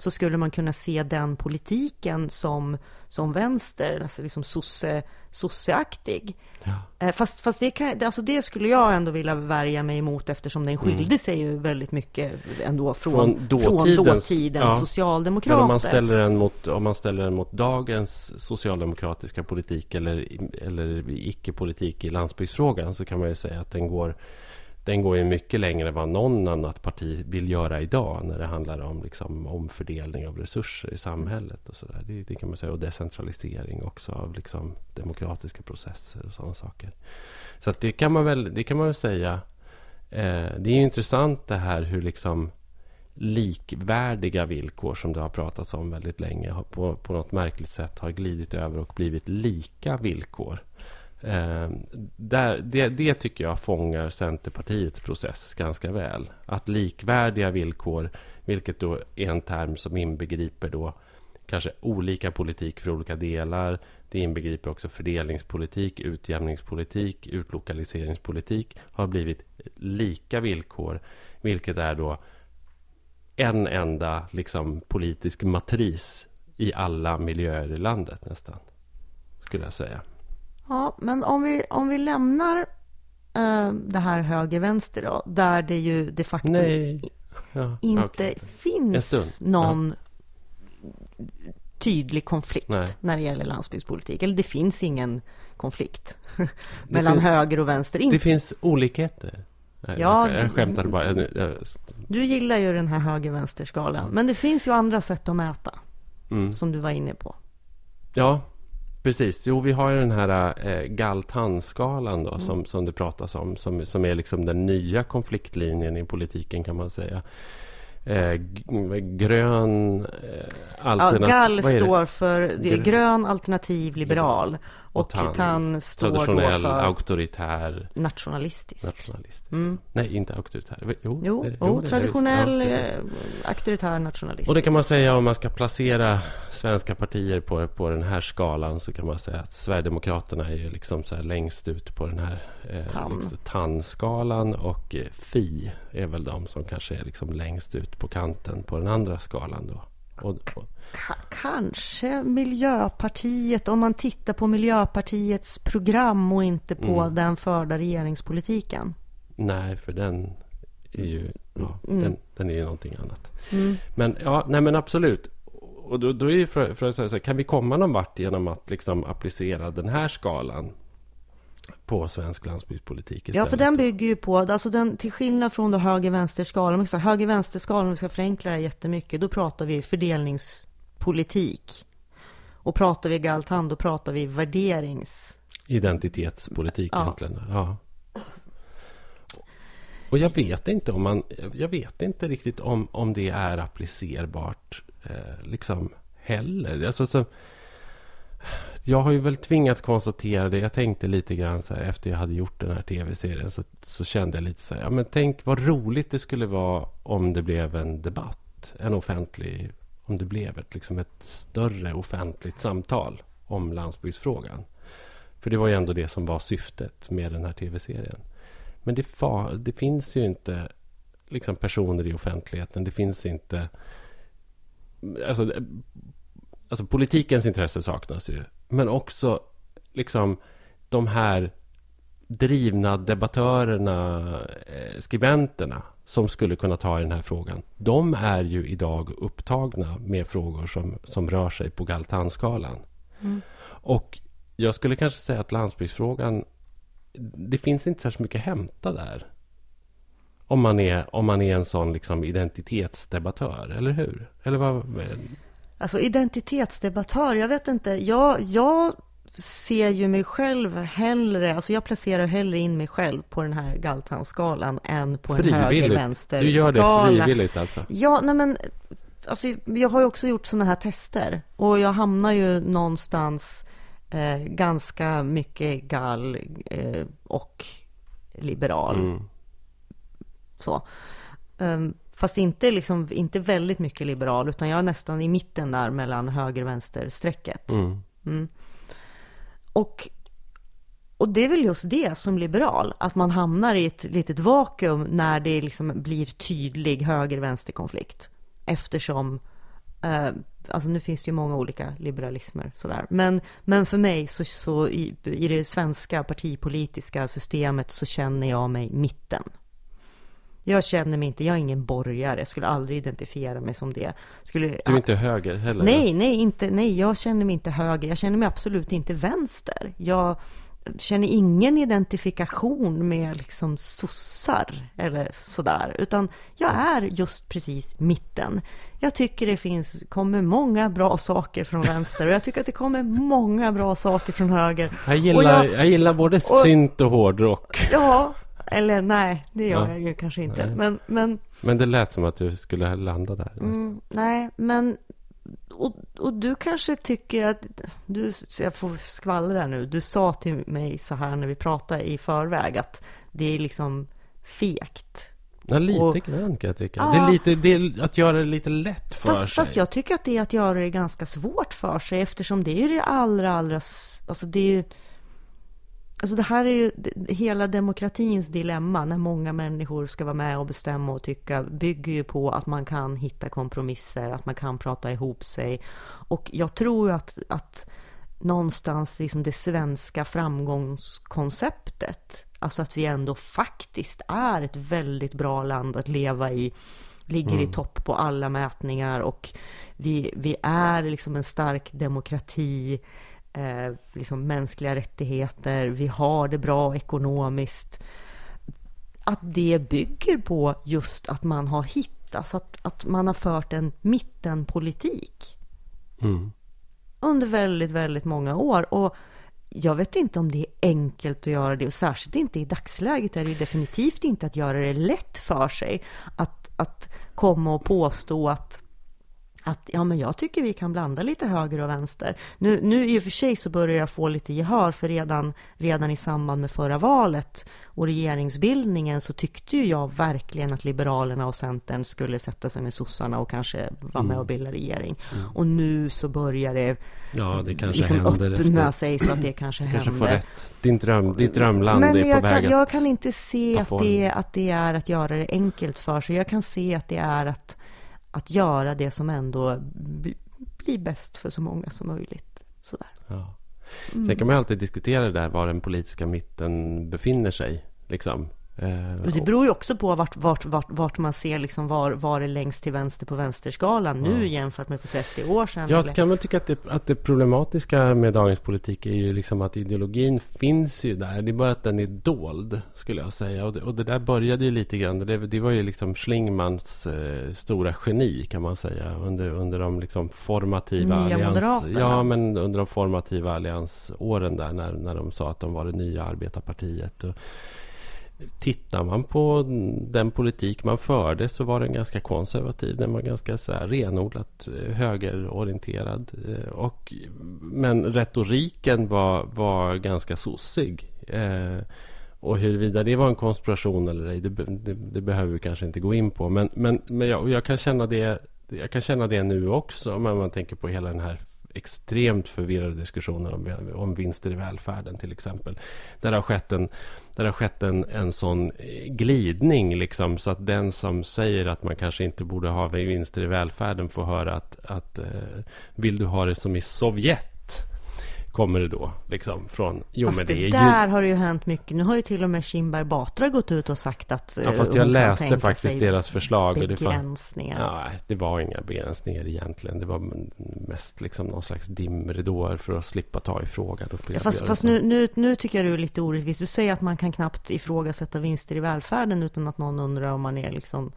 så skulle man kunna se den politiken som, som vänster, alltså liksom sosse, sosseaktig. Ja. Eh, fast, fast det, kan, alltså det skulle jag ändå vilja värja mig emot eftersom den skilde mm. sig ju väldigt mycket ändå från, från dåtidens, från dåtidens ja. socialdemokrater. Men om man, ställer den mot, om man ställer den mot dagens socialdemokratiska politik eller, eller icke-politik i landsbygdsfrågan så kan man ju säga att den går den går ju mycket längre än vad någon annat parti vill göra idag när det handlar om liksom, omfördelning av resurser i samhället. och så där. Det, det, kan man säga. Och decentralisering också av liksom, demokratiska processer och sådana saker. Så att det kan man väl, det kan man väl säga. Eh, det är intressant det här hur liksom likvärdiga villkor som det har pratats om väldigt länge på, på något märkligt sätt har glidit över och blivit lika villkor. Eh, där, det, det, tycker jag fångar Centerpartiets process ganska väl. Att likvärdiga villkor, vilket då är en term som inbegriper då kanske olika politik för olika delar. Det inbegriper också fördelningspolitik, utjämningspolitik, utlokaliseringspolitik. Har blivit lika villkor, vilket är då en enda liksom, politisk matris i alla miljöer i landet nästan. Skulle jag säga. Ja, men om vi, om vi lämnar uh, det här höger-vänster då, där det ju de facto ja, inte okay. finns någon ja. tydlig konflikt Nej. när det gäller landsbygdspolitik. Eller det finns ingen konflikt mellan finns, höger och vänster. Det finns olikheter. Nej, ja, jag skämtar bara. Du gillar ju den här höger-vänster-skalan. Men det finns ju andra sätt att mäta. Mm. Som du var inne på. Ja, Precis. Jo, vi har ju den här eh, Galtan-skalan då, mm. som, som det pratas om. Som, som är liksom den nya konfliktlinjen i politiken kan man säga. Eh, grön eh, alternativ... Ja, GAL står för grön alternativ liberal. Och, och tan, tan står traditionell, för auktoritär, nationalistisk. nationalistisk. Mm. Nej, inte auktoritär. Jo, jo, det, jo traditionell, ja, eh, auktoritär, nationalistisk. Och det kan man säga om man ska placera svenska partier på, på den här skalan så kan man säga att Sverigedemokraterna är ju liksom så längst ut på den här eh, Tan. liksom, TAN-skalan och eh, FI är väl de som kanske är liksom längst ut på kanten på den andra skalan då. Och, och, kanske Miljöpartiet, om man tittar på Miljöpartiets program och inte på mm. den förda regeringspolitiken. Nej, för den är ju, ja, mm. den, den, är ju någonting annat. Mm. Men, ja, nej men absolut. Och då, då är för, för att säga så här, kan vi komma någon vart genom att liksom applicera den här skalan på svensk landsbygdspolitik istället. Ja, för den bygger ju på, alltså den, till skillnad från höger-vänster-skalan, höger-vänster-skalan, om vi ska förenkla det jättemycket, då pratar vi fördelningspolitik. Och pratar vi Galtan, då pratar vi värderings... Identitetspolitik ja. egentligen. Ja. Och jag vet inte om man, jag vet inte riktigt om, om det är applicerbart eh, liksom heller. Alltså, så, jag har ju väl tvingats konstatera det. Jag tänkte lite grann så här, efter jag hade gjort den här tv-serien så, så kände jag lite så här, ja men tänk vad roligt det skulle vara om det blev en debatt, en offentlig, om det blev ett, liksom ett större offentligt samtal om landsbygdsfrågan. För det var ju ändå det som var syftet med den här tv-serien. Men det, det finns ju inte liksom personer i offentligheten. Det finns inte... Alltså, alltså politikens intresse saknas ju. Men också liksom de här drivna debattörerna, eh, skribenterna som skulle kunna ta i den här frågan. De är ju idag upptagna med frågor som, som rör sig på Galtanskalan. Mm. Och jag skulle kanske säga att landsbygdsfrågan, det finns inte särskilt mycket att hämta där. Om man är, om man är en sån liksom identitetsdebattör, eller hur? Eller vad? Alltså identitetsdebattör, jag vet inte. Jag, jag ser ju mig själv hellre, alltså jag placerar hellre in mig själv på den här Galtan-skalan än på en höger-vänster-skala. Du gör det frivilligt alltså? Ja, nej men alltså, jag har ju också gjort sådana här tester och jag hamnar ju någonstans eh, ganska mycket gall eh, och liberal. Mm. Så. Um, Fast inte, liksom, inte väldigt mycket liberal, utan jag är nästan i mitten där mellan höger och vänster-strecket. Mm. Mm. Och, och det är väl just det som liberal, att man hamnar i ett litet vakuum när det liksom blir tydlig höger-vänster-konflikt. Eftersom, eh, alltså nu finns det ju många olika liberalismer sådär. Men, men för mig så, så i, i det svenska partipolitiska systemet så känner jag mig mitten. Jag känner mig inte, jag är ingen borgare, skulle aldrig identifiera mig som det. Skulle, du är inte höger heller? Nej, nej, inte, nej, jag känner mig inte höger. Jag känner mig absolut inte vänster. Jag känner ingen identifikation med liksom sossar eller sådär, utan jag är just precis mitten. Jag tycker det finns, kommer många bra saker från vänster och jag tycker att det kommer många bra saker från höger. Jag gillar, jag, jag, gillar både och, synt och hårdrock. Ja, eller nej, det gör ja. jag ju kanske inte. Men, men, men det lät som att du skulle landa där. Mm, nej, men och, och, du kanske tycker att, du, jag får skvallra nu, du sa till mig så här när vi pratade i förväg att det är liksom fegt. Ja, lite och, grann kan jag tycka. Ja, det, är lite, det är att göra det lite lätt för fast, sig. Fast jag tycker att det är att göra det ganska svårt för sig eftersom det är det allra, allra, alltså det är ju Alltså det här är ju hela demokratins dilemma när många människor ska vara med och bestämma och tycka bygger ju på att man kan hitta kompromisser, att man kan prata ihop sig. Och jag tror att, att någonstans liksom det svenska framgångskonceptet, alltså att vi ändå faktiskt är ett väldigt bra land att leva i, ligger mm. i topp på alla mätningar och vi, vi är liksom en stark demokrati eh, liksom mänskliga rättigheter, vi har det bra ekonomiskt. Att det bygger på just att man har hittat, att, att man har fört en mittenpolitik. Mm. Under väldigt, väldigt många år. Och jag vet inte om det är enkelt att göra det och särskilt inte i dagsläget är det definitivt inte att göra det lätt för sig att, att komma och påstå att att ja, men jag tycker vi kan blanda lite höger och vänster. Nu, nu i och för sig så börjar jag få lite gehör för redan, redan i samband med förra valet och regeringsbildningen så tyckte ju jag verkligen att Liberalerna och Centern skulle sätta sig med sossarna och kanske vara med och mm. bilda regering. Mm. Och nu så börjar det, ja, det kanske liksom öppna efter. sig så att det kanske, kanske händer. Får rätt. Din dröm, ditt drömland Men är på väg att Jag kan inte se att det, att det är att göra det enkelt för sig. Jag kan se att det är att att göra det som ändå blir bäst för så många som möjligt. Sådär. Ja. Mm. Sen kan man alltid diskutera det där var den politiska mitten befinner sig. Liksom. Eh, och det beror ju också på vart, vart, vart, vart man ser liksom var, var det längst till vänster på vänsterskalan nu ja. jämfört med för 30 år sedan. Jag eller? kan väl tycka att det, att det problematiska med dagens politik är ju liksom att ideologin finns ju där. Det är bara att den är dold, skulle jag säga. Och det, och det där började ju lite grann. Det, det var ju liksom Schlingmans eh, stora geni, kan man säga. Under, under de liksom formativa nya allians... Ja, men under de formativa alliansåren där, när, när de sa att de var det nya arbetarpartiet. Och, Tittar man på den politik man förde så var den ganska konservativ. Den var ganska så här renodlat eh, högerorienterad. Eh, och, men retoriken var, var ganska sossig. Eh, och huruvida det var en konspiration eller ej, det, det, det, behöver vi kanske inte gå in på. Men, men, men jag, jag, kan känna det, jag kan känna det nu också, om man tänker på hela den här extremt förvirrade diskussionen om, om vinster i välfärden till exempel. Där det har skett en, där har skett en, en sån eh, glidning liksom, så att den som säger att man kanske inte borde ha vinster i välfärden får höra att, att eh, vill du ha det som i Sovjet? Kommer det då liksom från... Jo, fast men det, det där ju... har det ju hänt mycket. Nu har ju till och med Kinberg Batra gått ut och sagt att... Ja, fast jag läste faktiskt deras förslag. Begränsningar. Och det, nej, det var inga begränsningar egentligen. Det var mest liksom någon slags dimridåer för att slippa ta i frågan. Ja, fast, fast nu, nu, nu tycker jag du är lite orättvis. Du säger att man kan knappt ifrågasätta vinster i välfärden utan att någon undrar om man är liksom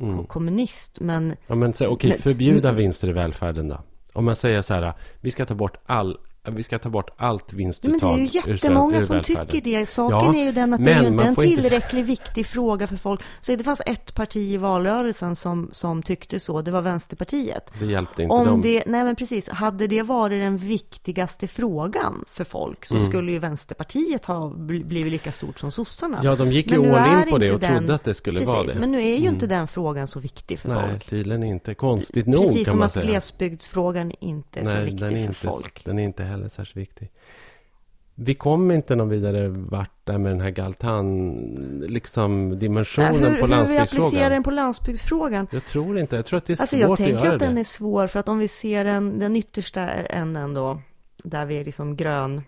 mm. kommunist. Men... Ja, men okej, okay, förbjuda vinster i välfärden då. Om man säger så här, vi ska ta bort all vi ska ta bort allt vinstuttag Men det är ju jättemånga som tycker det. Saken ja, är ju den att det är inte en tillräckligt inte... viktig fråga för folk. Så det fanns ett parti i valrörelsen som, som tyckte så. Det var Vänsterpartiet. Det hjälpte inte Om dem. Det, nej, men precis. Hade det varit den viktigaste frågan för folk så mm. skulle ju Vänsterpartiet ha blivit lika stort som sossarna. Ja, de gick ju all in på det och den... trodde att det skulle precis, vara det. Men nu är ju mm. inte den frågan så viktig för nej, folk. Nej, tydligen inte. Konstigt nog Precis som att säga. glesbygdsfrågan inte är nej, så viktig för inte, folk. Den är inte heller särskilt viktig. Vi kom inte någon vidare vart där med den här Galtan, liksom dimensionen Nej, hur, på landsbygdsfrågan. Hur vi applicerar den på landsbygdsfrågan? Jag tror inte, jag tror att det är alltså, svårt att göra det. Jag tänker att den är svår, för att om vi ser den, den yttersta änden då, där vi är liksom grön,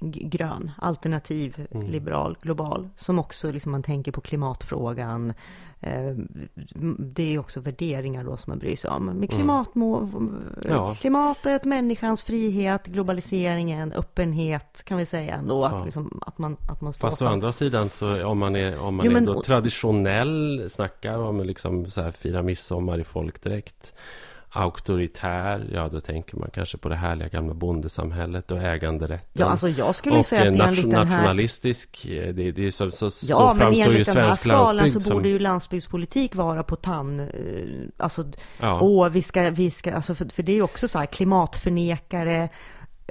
grön, alternativ, mm. liberal, global, som också liksom man tänker på klimatfrågan. Eh, det är också värderingar då som man bryr sig om. Med mm. klimatmål, ja. klimatet, människans frihet, globaliseringen, öppenhet kan vi säga ändå. Att, ja. liksom, att man, att man Fast å andra sidan så om man är, om man jo, men, är då traditionell, snackar om liksom så här fira midsommar i folkdräkt auktoritär, ja då tänker man kanske på det härliga gamla bondesamhället och äganderätten. Ja, alltså jag skulle och säga att nation, en liten här... nationalistisk, eh, det, det är så, så, ja, så framstår ju svensk landsbygd Ja, men enligt den här skalan så borde ju landsbygdspolitik vara på tann, eh, alltså, ja. åh, vi ska, vi ska, alltså för, för det är ju också så här klimatförnekare,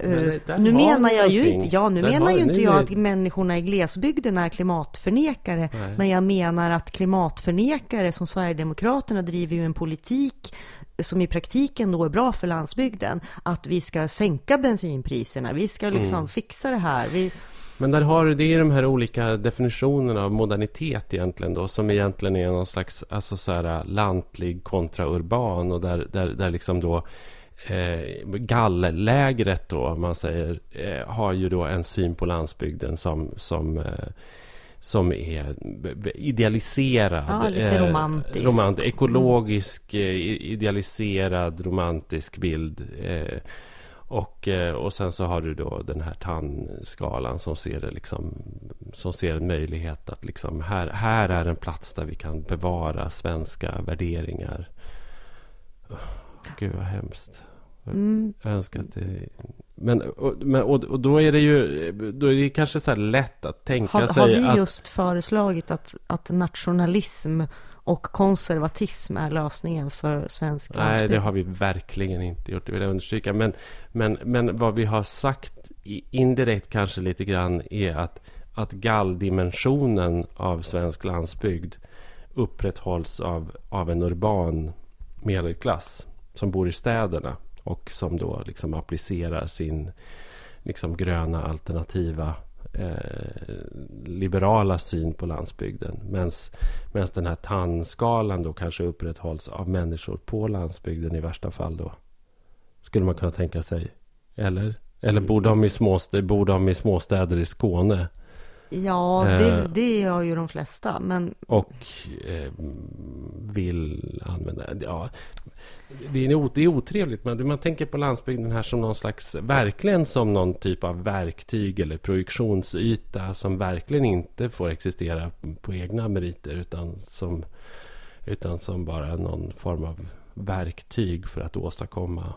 Uh, nu menar jag ju inte, ja, nu menar ju inte jag att människorna i glesbygden är klimatförnekare, Nej. men jag menar att klimatförnekare som Sverigedemokraterna driver ju en politik som i praktiken då är bra för landsbygden, att vi ska sänka bensinpriserna, vi ska liksom mm. fixa det här. Vi... Men där har du, det är de här olika definitionerna av modernitet egentligen då, som egentligen är någon slags alltså så här, lantlig kontra urban och där, där, där liksom då eh, galllägret då, om man säger, eh, har ju då en syn på landsbygden som, som eh, som är idealiserad. Ja, lite romantisk. Eh, romant, ekologisk, mm. idealiserad, romantisk bild. Eh, och, eh, och sen så har du då den här tandskalan som ser, det liksom, som ser en möjlighet att liksom, här, här är en plats där vi kan bevara svenska värderingar. Gud vad hemskt. Mm. Jag önskar att det... Men, och, men, och, och då är det ju då är det kanske så lätt att tänka har, sig Har vi att... just föreslagit att, att nationalism och konservatism är lösningen för svensk landsbygd? Nej, det har vi verkligen inte gjort, det vill jag understryka. Men, men, men vad vi har sagt indirekt kanske lite grann är att, att galldimensionen av svensk landsbygd upprätthålls av, av en urban medelklass som bor i städerna och som då liksom applicerar sin liksom gröna alternativa eh, liberala syn på landsbygden. Medan den här tandskalan då kanske upprätthålls av människor på landsbygden i värsta fall då. Skulle man kunna tänka sig. Eller? Eller bor de i, småstäder, bor de i småstäder i Skåne? Ja, det, eh, det gör ju de flesta. Men... Och eh, vill använda... Ja, det är, det är otrevligt, men man tänker på landsbygden här som någon slags, verkligen som någon typ av verktyg eller projektionsyta som verkligen inte får existera på egna meriter utan som, utan som bara någon form av verktyg för att åstadkomma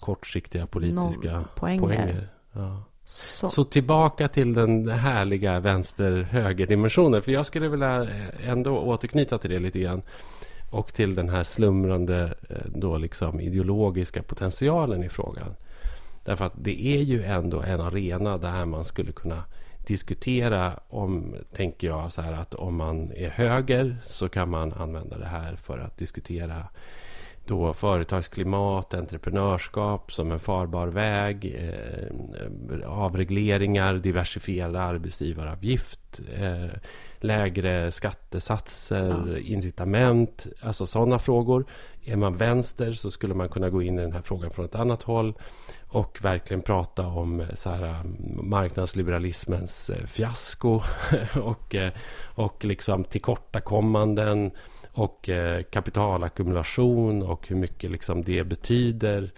kortsiktiga politiska poänger. poänger. Ja. Så. Så. tillbaka till den härliga vänster-höger-dimensionen. För jag skulle vilja eh, ändå återknyta till det lite grann och till den här slumrande eh, då liksom ideologiska potentialen i frågan. Därför att det är ju ändå en arena där man skulle kunna diskutera om, tänker jag, så här att om man är höger så kan man använda det här för att diskutera då företagsklimat, entreprenörskap som en farbar väg, eh, avregleringar, diversifierad arbetsgivaravgift, eh, lägre skattesatser, ja. incitament, alltså sådana frågor. Är man vänster så skulle man kunna gå in i den här frågan från ett annat håll och verkligen prata om så här, marknadsliberalismens eh, fiasko och, eh, och liksom tillkortakommanden och eh, kapitalackumulation och hur mycket liksom det betyder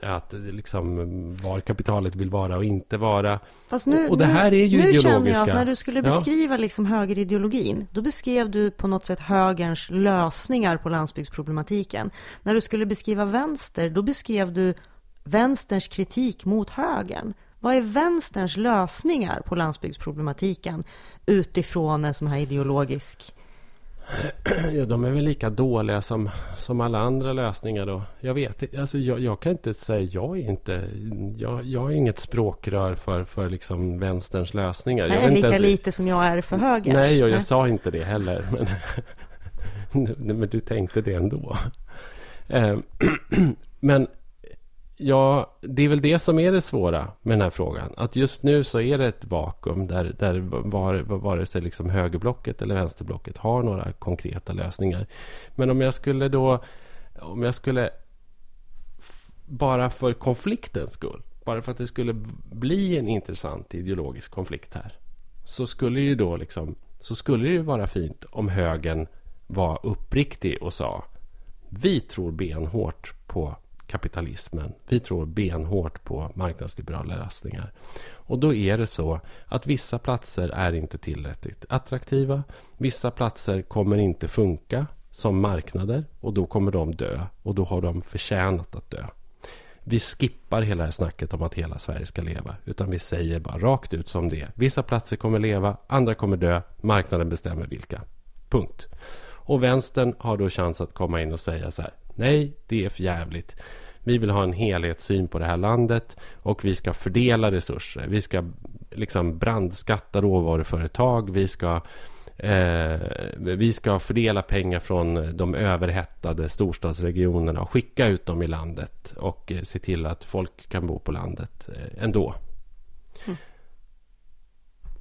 att liksom var kapitalet vill vara och inte vara. Nu, och det här är ju nu, ideologiska. Nu känner jag att när du skulle beskriva ja. liksom högerideologin, då beskrev du på något sätt högerns lösningar på landsbygdsproblematiken. När du skulle beskriva vänster, då beskrev du vänsterns kritik mot högern? Vad är vänsterns lösningar på landsbygdsproblematiken utifrån en sån här ideologisk Ja, de är väl lika dåliga som, som alla andra lösningar då. Jag vet alltså jag, jag kan inte säga, jag är inte, jag, jag är inget språkrör för, för liksom vänsterns lösningar. Nej, jag lika ens, lite som jag är för höger. Nej, och jag sa inte det heller. Men, men du tänkte det ändå. Eh, men Ja, det är väl det som är det svåra med den här frågan. Att just nu så är det ett vakuum där, där vare sig liksom högerblocket eller vänsterblocket har några konkreta lösningar. Men om jag skulle då, om jag skulle bara för konfliktens skull, bara för att det skulle bli en intressant ideologisk konflikt här, så skulle ju då liksom, så skulle det ju vara fint om högern var uppriktig och sa vi tror benhårt på kapitalismen. Vi tror benhårt på marknadsliberala lösningar. Och då är det så att vissa platser är inte tillräckligt attraktiva. Vissa platser kommer inte funka som marknader och då kommer de dö och då har de förtjänat att dö. Vi skippar hela det här snacket om att hela Sverige ska leva utan vi säger bara rakt ut som det är. Vissa platser kommer leva, andra kommer dö, marknaden bestämmer vilka. Punkt. Och vänstern har då chans att komma in och säga så här. Nej, det är för jävligt. Vi vill ha en helhetssyn på det här landet och vi ska fördela resurser. Vi ska liksom brandskatta råvaruföretag. Vi ska, eh, vi ska fördela pengar från de överhettade storstadsregionerna och skicka ut dem i landet och eh, se till att folk kan bo på landet eh, ändå. Mm.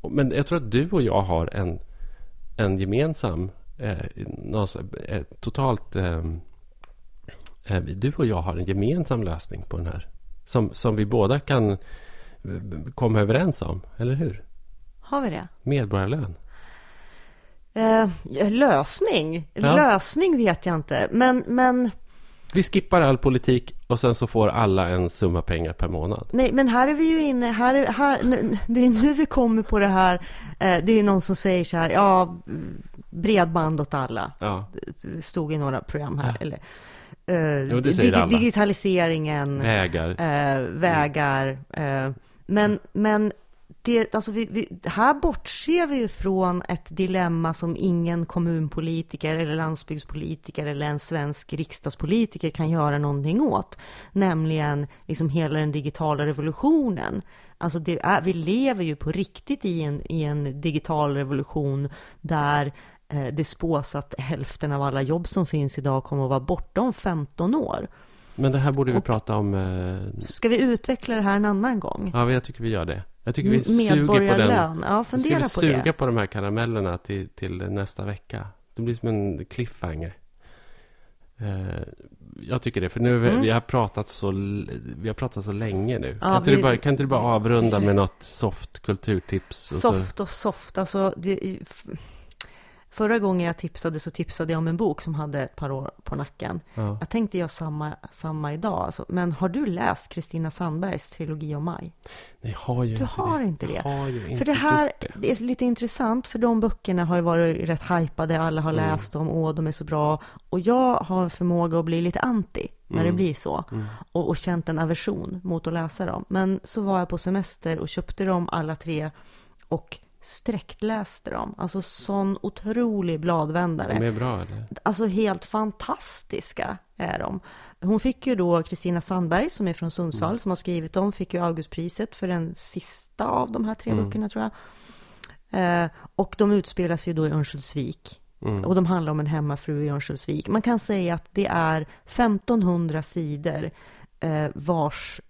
Men jag tror att du och jag har en, en gemensam, eh, någon, eh, totalt Eh, du och jag har en gemensam lösning på den här. Som, som vi båda kan eh, komma överens om, eller hur? Har vi det? Medborgarlön. Eh, lösning? Ja. Lösning vet jag inte, men, men... Vi skippar all politik och sen så får alla en summa pengar per månad. Nej, men här är vi ju inne, här, här, det är nu vi kommer på det här, eh, det är någon som säger så här, ja, bredband åt alla. Ja. Det stod i några program här. Ja. Eller, eh, dig digitaliseringen, vägar, eh, vägar eh, men, men det, alltså vi, vi, här bortser vi ju från ett dilemma som ingen kommunpolitiker eller landsbygdspolitiker eller en svensk riksdagspolitiker kan göra någonting åt, nämligen liksom hela den digitala revolutionen. Alltså är, vi lever ju på riktigt i en, i en digital revolution där det spås att hälften av alla jobb som finns idag kommer att vara borta om 15 år. Men det här borde vi och, prata om. Eh... Ska vi utveckla det här en annan gång? Ja, jag tycker vi gör det. Jag tycker vi suger på den. Ja, fundera på det. suga på de här karamellerna till, till nästa vecka. Det blir som en cliffhanger. Eh, jag tycker det, för nu mm. vi har pratat så vi har pratat så länge nu. Ja, kan, inte vi, du bara, kan inte du bara avrunda med något soft kulturtips? Soft och soft, alltså det, Förra gången jag tipsade så tipsade jag om en bok som hade ett par år på nacken. Ja. Jag tänkte göra samma, samma idag. Alltså. Men har du läst Kristina Sandbergs trilogi om maj? Nej, jag har ju du inte har det. inte det. har ju inte för det här det. det. är lite intressant, för de böckerna har ju varit rätt hypade. Alla har mm. läst dem, och de är så bra. Och jag har en förmåga att bli lite anti när mm. det blir så. Mm. Och, och känt en aversion mot att läsa dem. Men så var jag på semester och köpte dem alla tre. Och sträckläste dem. Alltså sån otrolig bladvändare. De är bra eller? Alltså helt fantastiska är de. Hon fick ju då Kristina Sandberg som är från Sundsvall mm. som har skrivit dem, fick ju Augustpriset för den sista av de här tre mm. böckerna tror jag. Eh, och de utspelas ju då i Örnsköldsvik. Mm. Och de handlar om en hemmafru i Örnsköldsvik. Man kan säga att det är 1500 sidor eh, vars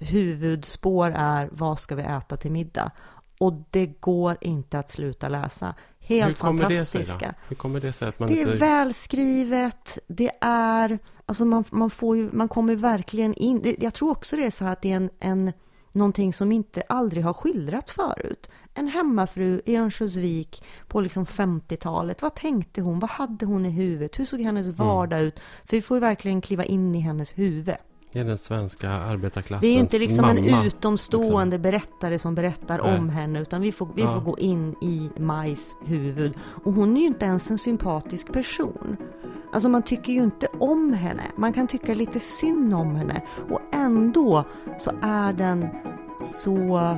huvudspår är vad ska vi äta till middag? Och det går inte att sluta läsa. Helt Hur kommer fantastiska. Det sig Hur kommer det sig att man Det inte... är välskrivet, det är... Alltså man, man, får ju, man kommer verkligen in... Jag tror också det är så här att det är en, en, någonting som inte aldrig har skildrats förut. En hemmafru i Örnsköldsvik på liksom 50-talet. Vad tänkte hon? Vad hade hon i huvudet? Hur såg hennes mm. vardag mm. ut? För vi får ju verkligen kliva in i hennes huvud. Det är den svenska arbetarklassens Det är inte liksom mamma, en utomstående liksom. berättare som berättar Nej. om henne, utan vi får, vi ja. får gå in i Majs huvud. Och hon är ju inte ens en sympatisk person. Alltså man tycker ju inte om henne. Man kan tycka lite synd om henne. Och ändå så är den så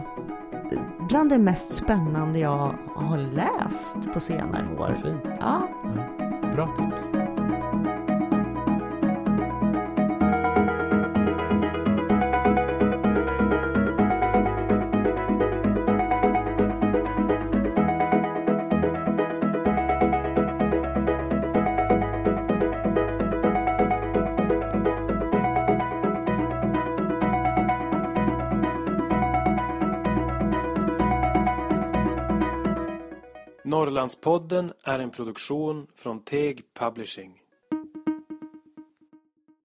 bland det mest spännande jag har läst på senare år. Fint. Ja. ja. Bra tips. Norrlandspodden är en produktion från Teg Publishing.